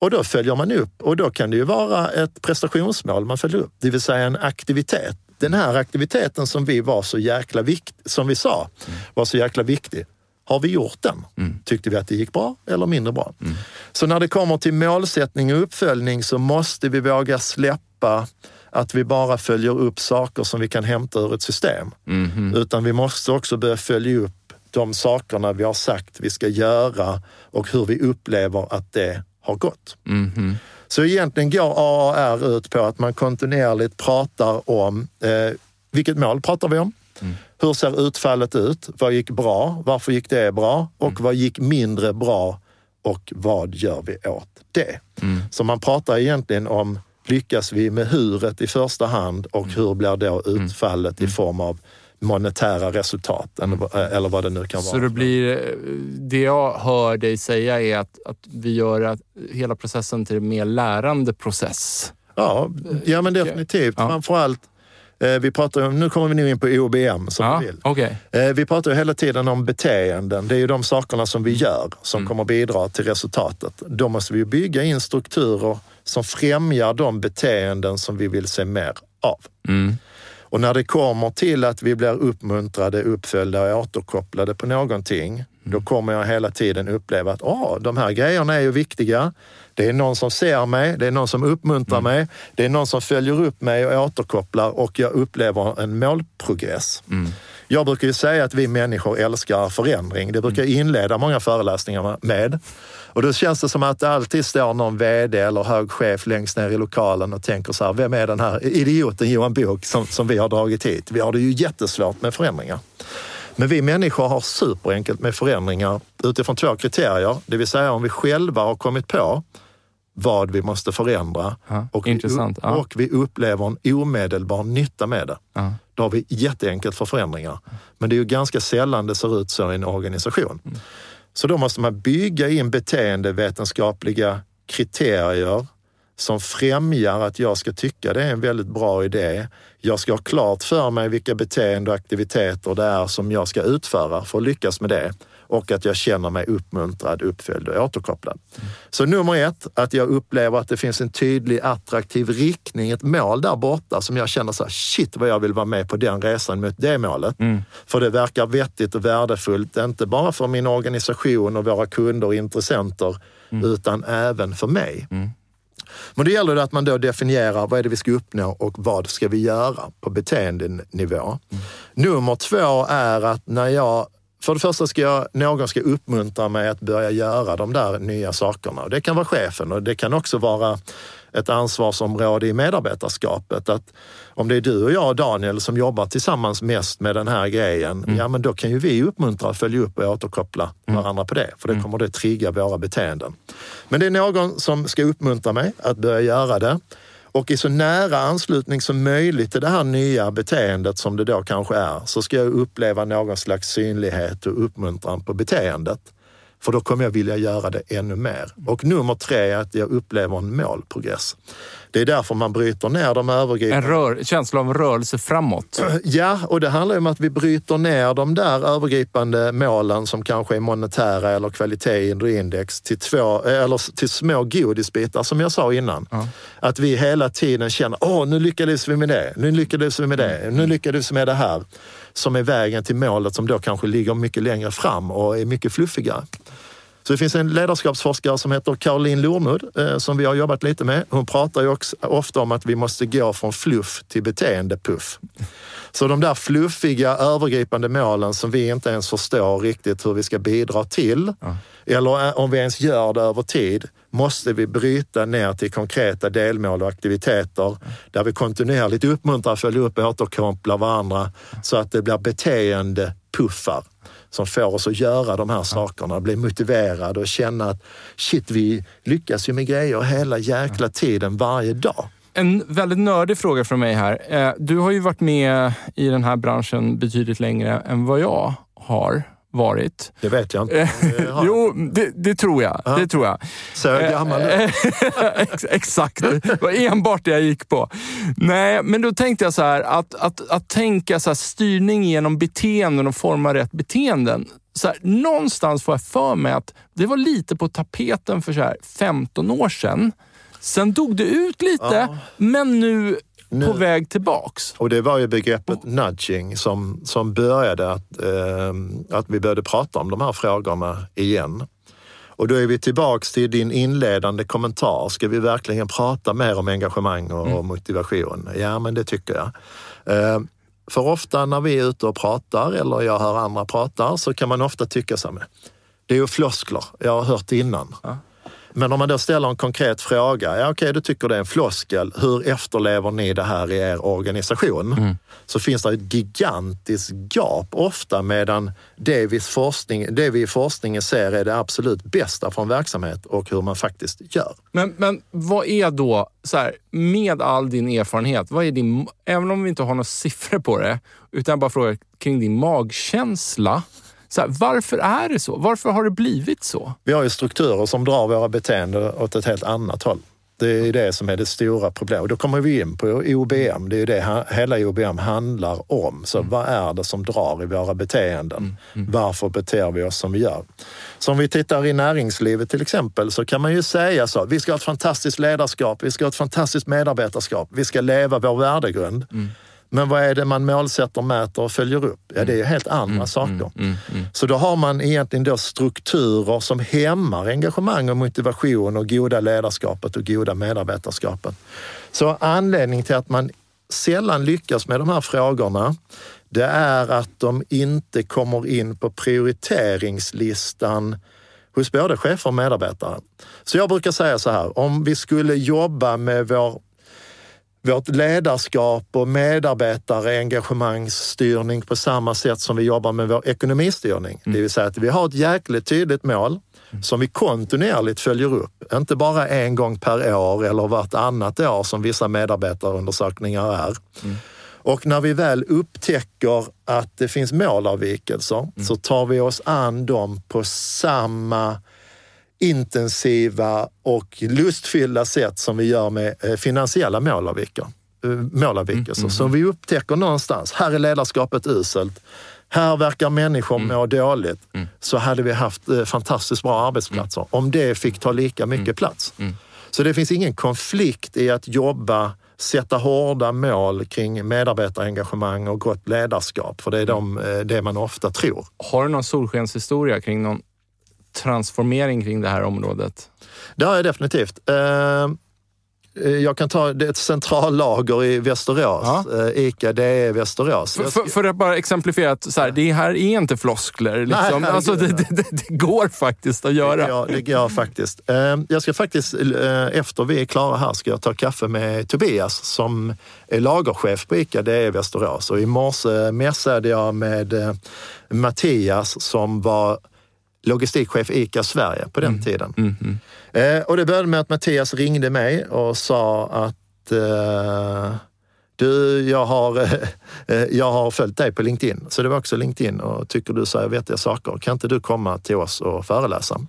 Och då följer man upp och då kan det ju vara ett prestationsmål man följer upp, det vill säga en aktivitet. Den här aktiviteten som vi var så jäkla viktig, som vi sa, var så jäkla viktig har vi gjort den? Mm. Tyckte vi att det gick bra eller mindre bra? Mm. Så när det kommer till målsättning och uppföljning så måste vi våga släppa att vi bara följer upp saker som vi kan hämta ur ett system. Mm. Utan vi måste också börja följa upp de sakerna vi har sagt vi ska göra och hur vi upplever att det har gått. Mm. Så egentligen går AAR ut på att man kontinuerligt pratar om eh, vilket mål pratar vi om? Mm. Hur ser utfallet ut? Vad gick bra? Varför gick det bra? Och mm. vad gick mindre bra? Och vad gör vi åt det? Mm. Så man pratar egentligen om lyckas vi med huret i första hand och mm. hur blir då mm. utfallet i mm. form av monetära resultat eller, vad det nu kan vara. Så det blir, det jag hör dig säga är att, att vi gör att hela processen till en mer lärande process? Ja, ja men definitivt. Ja. Framförallt Eh, vi pratar, nu kommer vi nu in på OBM som ja, vi vill. Okay. Eh, vi pratar hela tiden om beteenden. Det är ju de sakerna som vi gör som mm. kommer bidra till resultatet. Då måste vi bygga in strukturer som främjar de beteenden som vi vill se mer av. Mm. Och när det kommer till att vi blir uppmuntrade, uppföljda och återkopplade på någonting. Då kommer jag hela tiden uppleva att Åh, de här grejerna är ju viktiga. Det är någon som ser mig, det är någon som uppmuntrar mm. mig, det är någon som följer upp mig och återkopplar och jag upplever en målprogress. Mm. Jag brukar ju säga att vi människor älskar förändring. Det brukar jag inleda många föreläsningar med. Och då känns det som att det alltid står någon VD eller hög chef längst ner i lokalen och tänker så här, vem är den här idioten Johan Bok som, som vi har dragit hit? Vi har det ju jättesvårt med förändringar. Men vi människor har superenkelt med förändringar utifrån två kriterier. Det vill säga om vi själva har kommit på vad vi måste förändra ja, och, vi, ja. och vi upplever en omedelbar nytta med det. Ja. Då har vi jätteenkelt för förändringar. Men det är ju ganska sällan det ser ut så i en organisation. Mm. Så då måste man bygga in beteendevetenskapliga kriterier som främjar att jag ska tycka det är en väldigt bra idé. Jag ska ha klart för mig vilka beteende och aktiviteter det är som jag ska utföra för att lyckas med det och att jag känner mig uppmuntrad, uppföljd och återkopplad. Mm. Så nummer ett, att jag upplever att det finns en tydlig attraktiv riktning, ett mål där borta som jag känner så här, shit vad jag vill vara med på den resan mot det målet. Mm. För det verkar vettigt och värdefullt, inte bara för min organisation och våra kunder och intressenter, mm. utan även för mig. Men då gäller det att man då definierar vad är det vi ska uppnå och vad ska vi göra på beteendenivå. Mm. Nummer två är att när jag för det första ska jag, någon ska uppmuntra mig att börja göra de där nya sakerna. Det kan vara chefen och det kan också vara ett ansvarsområde i medarbetarskapet. Att om det är du och jag och Daniel som jobbar tillsammans mest med den här grejen, mm. ja men då kan ju vi uppmuntra, följa upp och återkoppla mm. varandra på det. För det mm. kommer det trigga våra beteenden. Men det är någon som ska uppmuntra mig att börja göra det och i så nära anslutning som möjligt till det här nya beteendet som det då kanske är, så ska jag uppleva någon slags synlighet och uppmuntran på beteendet. För då kommer jag vilja göra det ännu mer. Och nummer tre är att jag upplever en målprogress. Det är därför man bryter ner de övergripande... En rör, känsla av rörelse framåt? Ja, och det handlar om att vi bryter ner de där övergripande målen som kanske är monetära eller kvalitet i index till, två, eller till små godisbitar som jag sa innan. Ja. Att vi hela tiden känner, åh nu lyckades vi med det, nu lyckades vi med det, mm. nu lyckades vi med det här. Som är vägen till målet som då kanske ligger mycket längre fram och är mycket fluffigare. Så det finns en ledarskapsforskare som heter Caroline Lormud eh, som vi har jobbat lite med. Hon pratar ju också ofta om att vi måste gå från fluff till beteendepuff. Så de där fluffiga övergripande målen som vi inte ens förstår riktigt hur vi ska bidra till, ja. eller eh, om vi ens gör det över tid, måste vi bryta ner till konkreta delmål och aktiviteter där vi kontinuerligt uppmuntrar, följer upp och återkopplar varandra så att det blir beteendepuffar som får oss att göra de här sakerna, bli motiverade och känna att shit, vi lyckas ju med grejer hela jäkla tiden, varje dag. En väldigt nördig fråga från mig här. Eh, du har ju varit med i den här branschen betydligt längre än vad jag har varit. Det vet jag inte. jo, det, det, tror jag. Ja. Det tror jag. Så jag gammal Exakt, det var enbart det jag gick på. Nej, men då tänkte jag så här, att, att, att tänka så här, styrning genom beteenden och forma rätt beteenden. Så här, någonstans får jag för mig att det var lite på tapeten för så här 15 år sedan. Sen dog det ut lite, ja. men nu nu, på väg tillbaks. Och det var ju begreppet nudging som, som började att, eh, att vi började prata om de här frågorna igen. Och då är vi tillbaks till din inledande kommentar. Ska vi verkligen prata mer om engagemang och mm. motivation? Ja, men det tycker jag. Eh, för ofta när vi är ute och pratar eller jag hör andra prata så kan man ofta tycka så här, det är ju floskler, jag har hört det innan. Ja. Men om man då ställer en konkret fråga, ja okej, okay, du tycker det är en floskel. Hur efterlever ni det här i er organisation? Mm. Så finns det ett gigantiskt gap ofta medan det vi, forskning, det vi i forskningen ser är det absolut bästa från verksamhet och hur man faktiskt gör. Men, men vad är då, så här, med all din erfarenhet, vad är din, även om vi inte har några siffror på det, utan jag bara frågar kring din magkänsla. Så här, varför är det så? Varför har det blivit så? Vi har ju strukturer som drar våra beteenden åt ett helt annat håll. Det är det som är det stora problemet. Då kommer vi in på OBM. Det är det hela OBM handlar om. Så mm. vad är det som drar i våra beteenden? Mm. Mm. Varför beter vi oss som vi gör? Så om vi tittar i näringslivet till exempel så kan man ju säga så. Vi ska ha ett fantastiskt ledarskap. Vi ska ha ett fantastiskt medarbetarskap. Vi ska leva vår värdegrund. Mm. Men vad är det man målsätter, mäter och följer upp? Ja, det är helt andra mm, saker. Mm, mm, mm, Så då har man egentligen då strukturer som hämmar engagemang och motivation och goda ledarskapet och goda medarbetarskapet. Så anledningen till att man sällan lyckas med de här frågorna, det är att de inte kommer in på prioriteringslistan hos både chefer och medarbetare. Så jag brukar säga så här, om vi skulle jobba med vår vårt ledarskap och medarbetare engagemangsstyrning på samma sätt som vi jobbar med vår ekonomistyrning. Mm. Det vill säga att vi har ett jäkligt tydligt mål mm. som vi kontinuerligt följer upp. Inte bara en gång per år eller vartannat år som vissa medarbetarundersökningar är. Mm. Och när vi väl upptäcker att det finns målavvikelser mm. så tar vi oss an dem på samma intensiva och lustfyllda sätt som vi gör med eh, finansiella målavvikelser. Eh, målavvikelser. Mm, mm, så vi upptäcker någonstans, här är ledarskapet uselt. Här verkar människor mm. må dåligt. Mm. Så hade vi haft eh, fantastiskt bra arbetsplatser mm. om det fick ta lika mycket mm. plats. Så det finns ingen konflikt i att jobba sätta hårda mål kring medarbetarengagemang och gott ledarskap, för det är de, det man ofta tror. Har du någon solskenshistoria kring någon transformering kring det här området? Det har jag definitivt. Eh, jag kan ta ett centrallager i Västerås. Ja. Eh, ICA, det är Västerås. För, för, för, att bara exemplifiera, att så här, det här är inte floskler. Liksom. Nej, alltså, det, det, det, det, går faktiskt att göra. Ja, det går faktiskt. Jag ska faktiskt, efter vi är klara här, ska jag ta kaffe med Tobias som är lagerchef på ICA, det är Västerås. Och i morse mässade jag med Mattias som var logistikchef ICA Sverige på den mm. tiden. Mm, mm. Eh, och det började med att Mattias ringde mig och sa att eh, du, jag har, eh, jag har följt dig på LinkedIn, så det var också LinkedIn och tycker du säger vettiga saker, kan inte du komma till oss och föreläsa?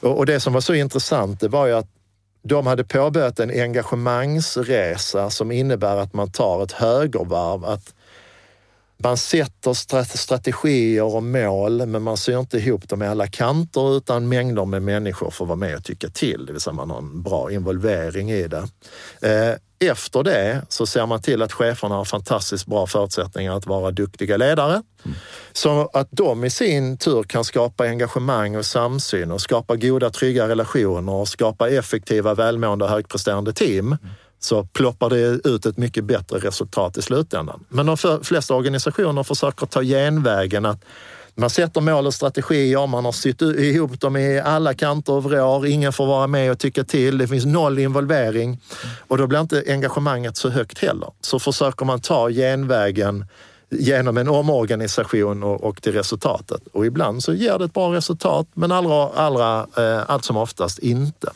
Och, och det som var så intressant, det var ju att de hade påbörjat en engagemangsresa som innebär att man tar ett högervarv, att man sätter strategier och mål, men man ser inte ihop dem i alla kanter utan mängder med människor får vara med och tycka till, det vill säga man har en bra involvering i det. Eh, efter det så ser man till att cheferna har fantastiskt bra förutsättningar att vara duktiga ledare. Mm. Så att de i sin tur kan skapa engagemang och samsyn och skapa goda, trygga relationer och skapa effektiva, välmående och högpresterande team. Mm så ploppar det ut ett mycket bättre resultat i slutändan. Men de flesta organisationer försöker ta genvägen att man sätter mål och strategier, man har sytt ihop dem i alla kanter och vrår, ingen får vara med och tycka till, det finns noll involvering och då blir inte engagemanget så högt heller. Så försöker man ta genvägen genom en omorganisation och, och till resultatet. Och ibland så ger det ett bra resultat, men allra, allra, eh, allt som oftast inte.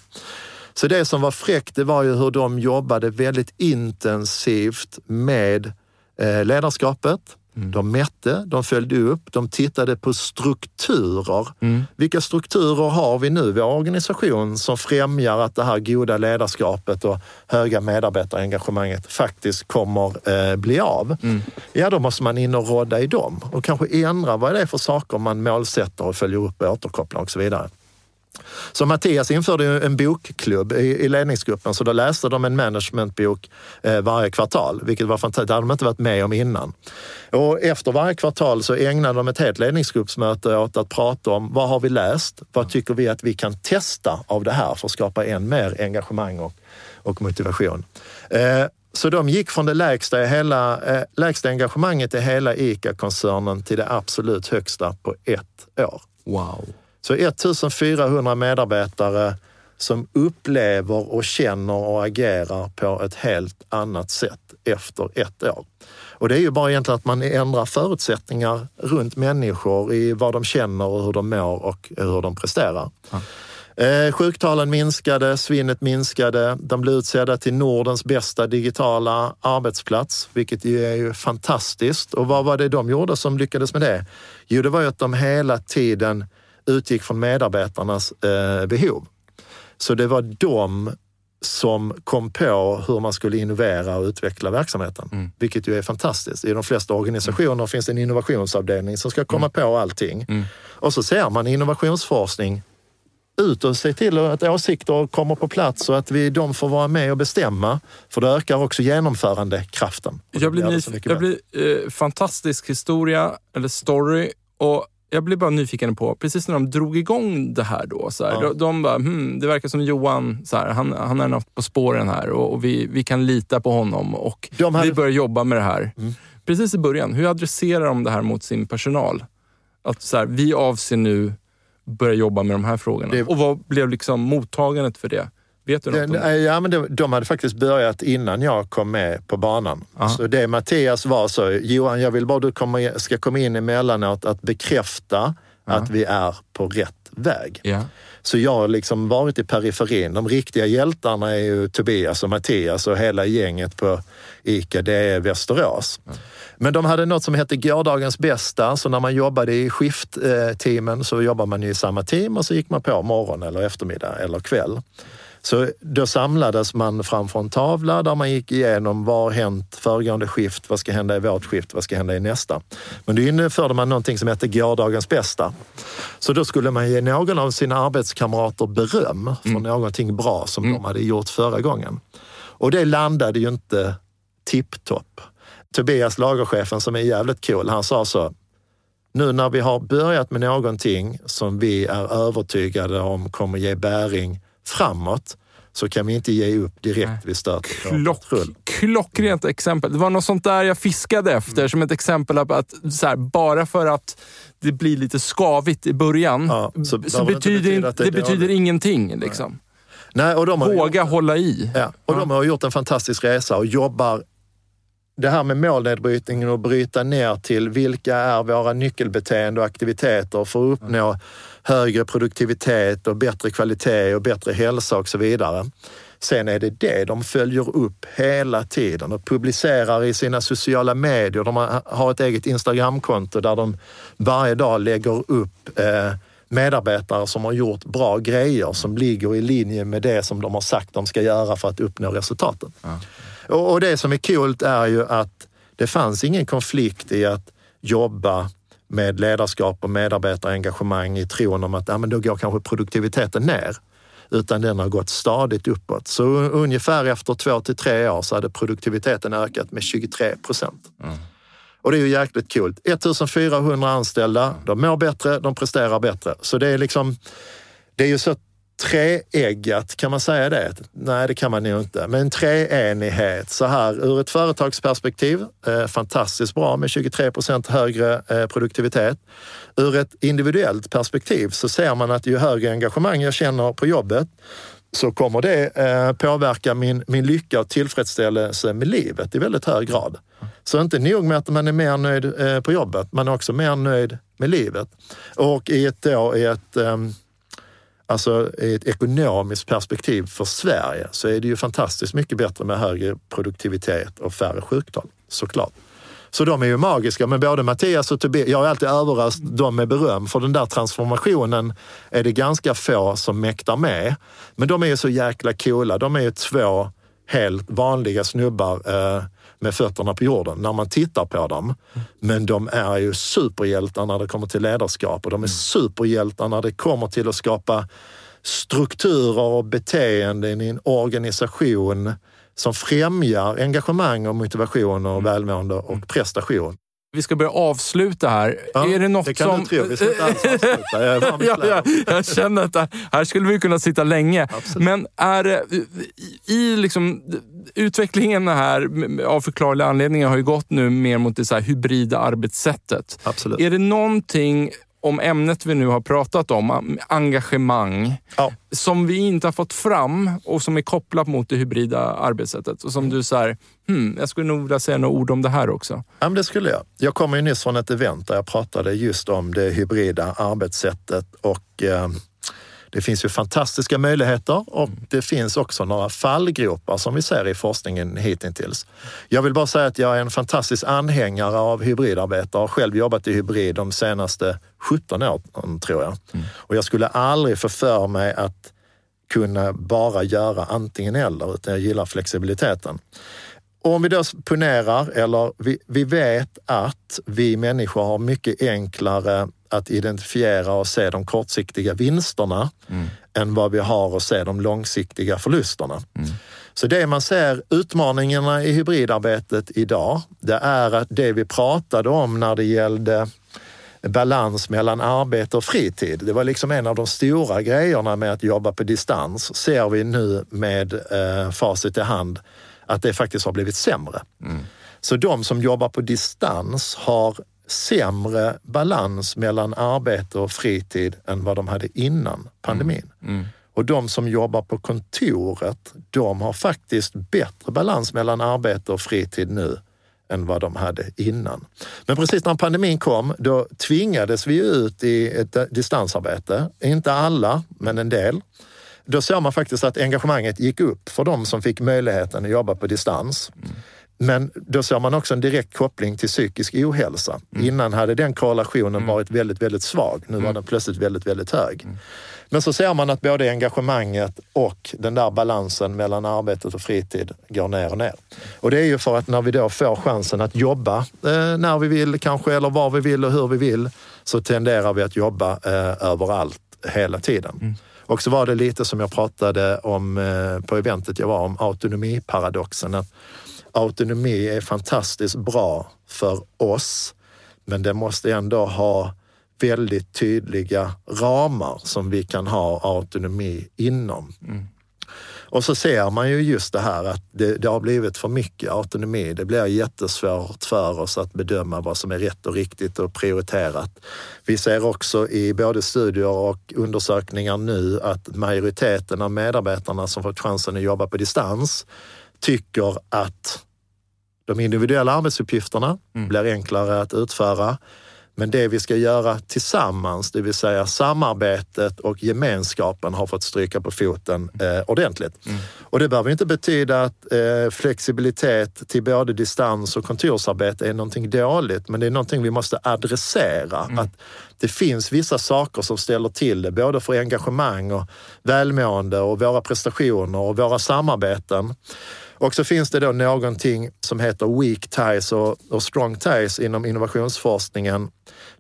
Så det som var fräckt, det var ju hur de jobbade väldigt intensivt med eh, ledarskapet. Mm. De mätte, de följde upp, de tittade på strukturer. Mm. Vilka strukturer har vi nu i vår organisation som främjar att det här goda ledarskapet och höga medarbetarengagemanget faktiskt kommer eh, bli av? Mm. Ja, då måste man in och råda i dem och kanske ändra vad det är för saker man målsätter och följer upp och återkopplar och så vidare. Så Mattias införde en bokklubb i, ledningsgruppen, så då läste de en managementbok eh, varje kvartal, vilket var fantastiskt. Det hade de inte varit med om innan. Och efter varje kvartal så ägnade de ett helt ledningsgruppsmöte åt att prata om vad har vi läst? Vad tycker vi att vi kan testa av det här för att skapa än mer engagemang och, och motivation? Eh, så de gick från det lägsta, hela, eh, lägsta engagemanget i hela ICA-koncernen till det absolut högsta på ett år. Wow. Så 1400 medarbetare som upplever och känner och agerar på ett helt annat sätt efter ett år. Och det är ju bara egentligen att man ändrar förutsättningar runt människor i vad de känner och hur de mår och hur de presterar. Ja. Eh, sjuktalen minskade, svinnet minskade. De blev utsedda till Nordens bästa digitala arbetsplats, vilket ju är ju fantastiskt. Och vad var det de gjorde som lyckades med det? Jo, det var ju att de hela tiden utgick från medarbetarnas eh, behov. Så det var de som kom på hur man skulle innovera och utveckla verksamheten, mm. vilket ju är fantastiskt. I de flesta organisationer mm. finns en innovationsavdelning som ska komma mm. på allting. Mm. Och så ser man innovationsforskning ut och se till att åsikter kommer på plats och att vi, de får vara med och bestämma. För det ökar också genomförandekraften. Jag blir, jag blir eh, fantastisk historia, eller story. Och jag blev bara nyfiken på, precis när de drog igång det här då, så här, ja. de, de bara, hmm, det verkar som Johan, så här, han, han är något på spåren här och, och, vi, vi kan lita på honom och hade... vi börjar jobba med det här. Mm. Precis i början, hur adresserar de det här mot sin personal? Att så här, vi avser nu börja jobba med de här frågorna. Det... Och vad blev liksom mottagandet för det? Vet du något det? Ja, men de, de hade faktiskt börjat innan jag kom med på banan. Aha. Så det Mattias var så, Johan, jag vill bara du kommer, ska komma in emellanåt att bekräfta Aha. att vi är på rätt väg. Ja. Så jag har liksom varit i periferin. De riktiga hjältarna är ju Tobias och Mattias och hela gänget på ICA, det är Västerås. Ja. Men de hade något som hette gårdagens bästa, så när man jobbade i skiftteamen så jobbade man i samma team och så gick man på morgon eller eftermiddag eller kväll. Så då samlades man framför en tavla där man gick igenom vad har hänt föregående skift, vad ska hända i vårt skift, vad ska hända i nästa. Men då införde man någonting som hette gårdagens bästa. Så då skulle man ge någon av sina arbetskamrater beröm för mm. någonting bra som mm. de hade gjort förra gången. Och det landade ju inte tipptopp. Tobias, lagerchefen som är jävligt cool, han sa så nu när vi har börjat med någonting som vi är övertygade om kommer ge bäring framåt så kan vi inte ge upp direkt vid start. Klock, klockrent exempel. Det var något sånt där jag fiskade efter mm. som ett exempel på att så här, bara för att det blir lite skavigt i början ja, så, så betyder det, det betyder ingenting. Liksom. Nej, och de Våga gjort, hålla i. Ja, och ja. de har gjort en fantastisk resa och jobbar det här med målnedbrytningen och bryta ner till vilka är våra nyckelbeteenden och aktiviteter för att uppnå högre produktivitet och bättre kvalitet och bättre hälsa och så vidare. Sen är det det de följer upp hela tiden och publicerar i sina sociala medier. De har ett eget Instagramkonto där de varje dag lägger upp eh, medarbetare som har gjort bra grejer som ligger i linje med det som de har sagt de ska göra för att uppnå resultaten. Ja. Och, det som är coolt är ju att det fanns ingen konflikt i att jobba med ledarskap och medarbetarengagemang i tron om att ja, men då går kanske produktiviteten ner. Utan den har gått stadigt uppåt. Så ungefär efter två till tre år så hade produktiviteten ökat med 23 procent. Mm. Och det är ju jäkligt kul. 1400 anställda, de mår bättre, de presterar bättre. Så det är liksom, det är ju så treeggat, kan man säga det? Nej, det kan man nog inte. Men treenighet så här ur ett företagsperspektiv, eh, fantastiskt bra med 23 procent högre eh, produktivitet. Ur ett individuellt perspektiv så ser man att ju högre engagemang jag känner på jobbet, så kommer det eh, påverka min, min lycka och tillfredsställelse med livet i väldigt hög grad. Så inte nog med att man är mer nöjd eh, på jobbet, man är också mer nöjd med livet. Och i ett, då, i ett, eh, alltså, i ett ekonomiskt perspektiv för Sverige så är det ju fantastiskt mycket bättre med högre produktivitet och färre sjuktal, såklart. Så de är ju magiska, men både Mattias och Tobias, jag har alltid överraskat dem med beröm, för den där transformationen är det ganska få som mäktar med. Men de är ju så jäkla coola. De är ju två helt vanliga snubbar eh, med fötterna på jorden när man tittar på dem. Men de är ju superhjältar när det kommer till ledarskap och de är superhjältar när det kommer till att skapa strukturer och beteenden i en organisation som främjar engagemang och motivation och välmående och prestation. Vi ska börja avsluta här. Ja, är det något det kan som... du tro. Vi ska inte alls avsluta. Jag ja, ja, jag känner att det- här skulle vi kunna sitta länge. Absolut. Men är det, i- liksom, utvecklingen här av förklarliga anledningar har ju gått nu mer mot det så här hybrida arbetssättet. Absolut. Är det någonting om ämnet vi nu har pratat om, engagemang, Ja. som vi inte har fått fram och som är kopplat mot det hybrida arbetssättet och som du säger, hmm, jag skulle nog vilja säga några ord om det här också. Ja, men det skulle jag. Jag kommer ju nyss från ett event där jag pratade just om det hybrida arbetssättet och eh, det finns ju fantastiska möjligheter och det finns också några fallgropar som vi ser i forskningen hittills. Jag vill bara säga att jag är en fantastisk anhängare av hybridarbete och har själv jobbat i hybrid de senaste 17 åren, tror jag. Och jag skulle aldrig få för mig att kunna bara göra antingen eller, utan jag gillar flexibiliteten. Och om vi då ponerar, eller vi, vi vet att vi människor har mycket enklare att identifiera och se de kortsiktiga vinsterna än vad vi har att se de långsiktiga förlusterna. Så det man ser, utmaningarna i hybridarbetet idag, det är att det vi pratade om när det gällde balans mellan arbete och fritid. Det var liksom en av de stora grejerna med att jobba på distans. Ser vi nu med eh, facit i hand att det faktiskt har blivit sämre. Så de som jobbar på distans har sämre balans mellan arbete och fritid än vad de hade innan pandemin. Och de som jobbar på kontoret, de har faktiskt bättre balans mellan arbete och fritid nu än vad de hade innan. Men precis när pandemin kom, då tvingades vi ut i ett distansarbete. Inte alla, men en del. Då såg man faktiskt att engagemanget gick upp för de som fick möjligheten att jobba på distans. Men då såg man också en direkt koppling till psykisk ohälsa. Innan hade den korrelationen varit väldigt, väldigt svag. Nu var den plötsligt väldigt, väldigt hög. Men så ser man att både engagemanget och den där balansen mellan arbetet och fritid går ner och ner. Och det är ju för att när vi då får chansen att jobba eh, när vi vill kanske, eller var vi vill och hur vi vill, så tenderar vi att jobba eh, överallt hela tiden. Och så var det lite som jag pratade om eh, på eventet jag var om autonomiparadoxen. Att autonomi är fantastiskt bra för oss, men det måste ändå ha väldigt tydliga ramar som vi kan ha autonomi inom. Mm. Och så ser man ju just det här att det, det har blivit för mycket autonomi. Det blir jättesvårt för oss att bedöma vad som är rätt och riktigt och prioriterat. Vi ser också i både studier och undersökningar nu att majoriteten av medarbetarna som fått chansen att jobba på distans tycker att de individuella arbetsuppgifterna blir enklare att utföra. Men det vi ska göra tillsammans, det vill säga samarbetet och gemenskapen har fått stryka på foten eh, ordentligt. Och det behöver inte betyda att eh, flexibilitet till både distans och kontorsarbete är någonting dåligt, men det är någonting vi måste adressera. Att det finns vissa saker som ställer till det, både för engagemang och välmående och våra prestationer och våra samarbeten. Och så finns det då någonting som heter weak ties och, och strong ties inom innovationsforskningen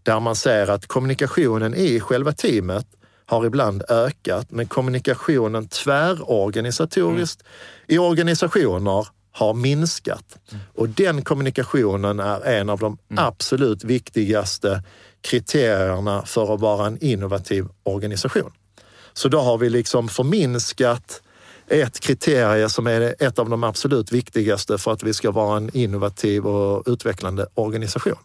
där man ser att kommunikationen i själva teamet har ibland ökat, men kommunikationen tvärorganisatoriskt i organisationer har minskat. Och den kommunikationen är en av de absolut viktigaste kriterierna för att vara en innovativ organisation. Så då har vi liksom förminskat ett kriterie som är ett av de absolut viktigaste för att vi ska vara en innovativ och utvecklande organisation.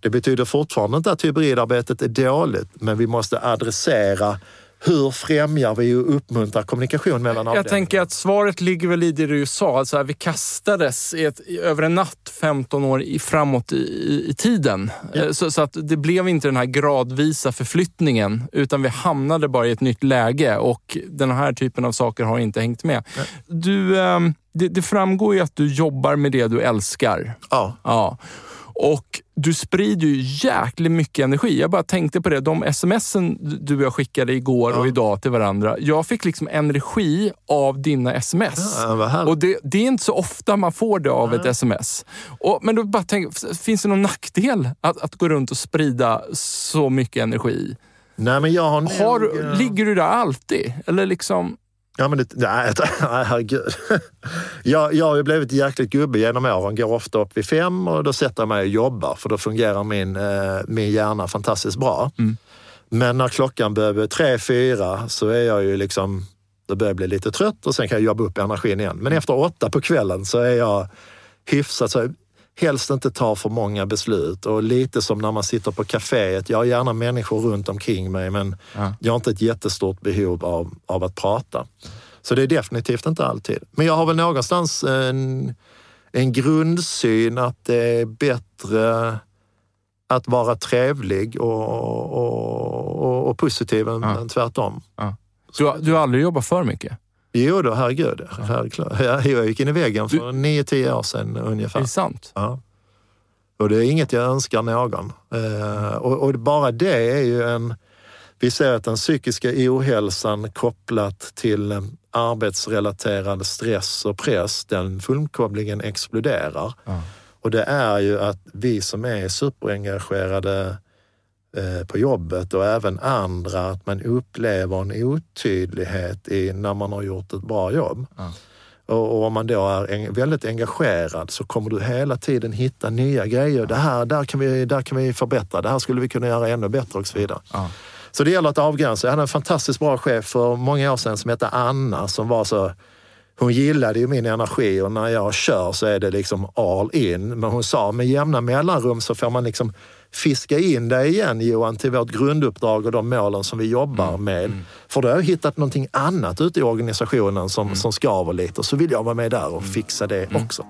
Det betyder fortfarande inte att hybridarbetet är dåligt, men vi måste adressera hur främjar vi och uppmuntrar kommunikation mellan avdelningarna? Jag tänker att svaret ligger väl i det du sa. Alltså vi kastades ett, över en natt 15 år i, framåt i, i, tiden. Ja. Eh, Så, så att det blev inte den här gradvisa förflyttningen utan vi hamnade bara i ett nytt läge och den här typen av saker har inte hängt med. Du, ehm, det, det framgår ju att du jobbar med det du älskar. Ja. Ja. Och du sprider ju jäkligt mycket energi. Jag bara tänkte på det. De smsen du och jag skickade igår och Ja. idag till varandra. Jag fick liksom energi av dina sms. Ja, och det, det är inte så ofta man får det av ett sms. Och, men då bara tänk, finns det någon nackdel att, att gå runt och sprida så mycket energi? Nej, men jag har, nog, Har, eh, ligger du där alltid? Eller liksom... Ja, men det, nej, nej, herregud. Jag, jag har ju blivit jäkligt gubbe genom åren. Går ofta upp vid fem och då sätter jag mig och jobbar för då fungerar min, eh, min hjärna fantastiskt bra. Mm. Men när klockan börjar bli tre, fyra så är jag ju liksom, då börjar jag bli lite trött och sen kan jag jobba upp energin igen. Men efter åtta på kvällen så är jag hyfsat så helst inte ta för många beslut och lite som när man sitter på kaféet. Jag har gärna människor runt omkring mig men Ja. jag har inte ett jättestort behov av, av att prata. Så det är definitivt inte alltid. Men jag har väl någonstans en, en grundsyn att det är bättre att vara trevlig och, och, och, och positiv än, Ja. än tvärtom. Du, har- du har aldrig jobbat för mycket? Jo då, herregud. Herregud. Jag, gick in i väggen för nio, tio år sedan Är ungefär. det sant? Ja. Och det är inget jag önskar någon. Eh, och, och bara det är ju en... Vi ser att den psykiska ohälsan kopplat till arbetsrelaterad stress och press, den fullkomligen exploderar. Ja. Och det är ju att vi som är superengagerade på jobbet och även andra, att man upplever en otydlighet i när man har gjort ett bra jobb. Ja. Och, om man då är väldigt engagerad så kommer du hela tiden hitta nya grejer. Det här, där kan, vi, där kan vi förbättra, det här skulle vi kunna göra ännu bättre och så vidare. Ja. Så det gäller att avgränsa. Jag hade en fantastiskt bra chef för många år sedan som hette Anna som var så hon gillade ju min energi och när jag kör så är det liksom all in. Men hon sa med jämna mellanrum så får man liksom fiska in dig igen Johan till vårt grunduppdrag och de målen som vi jobbar med. För då har jag hittat någonting annat ute i organisationen som, som skaver lite och så vill jag vara med där och fixa det också.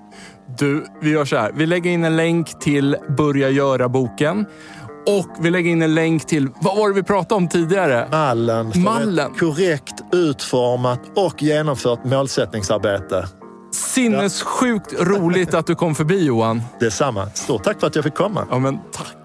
Du, vi gör så här. Vi lägger in en länk till Börja göra-boken. Och vi lägger in en länk till, vad var det vi pratade om tidigare? Mallen för Mallen. korrekt utformat och genomfört målsättningsarbete. Sinnessjukt roligt att du kom förbi Johan. Detsamma. Stort tack för att jag fick komma. Ja, men tack.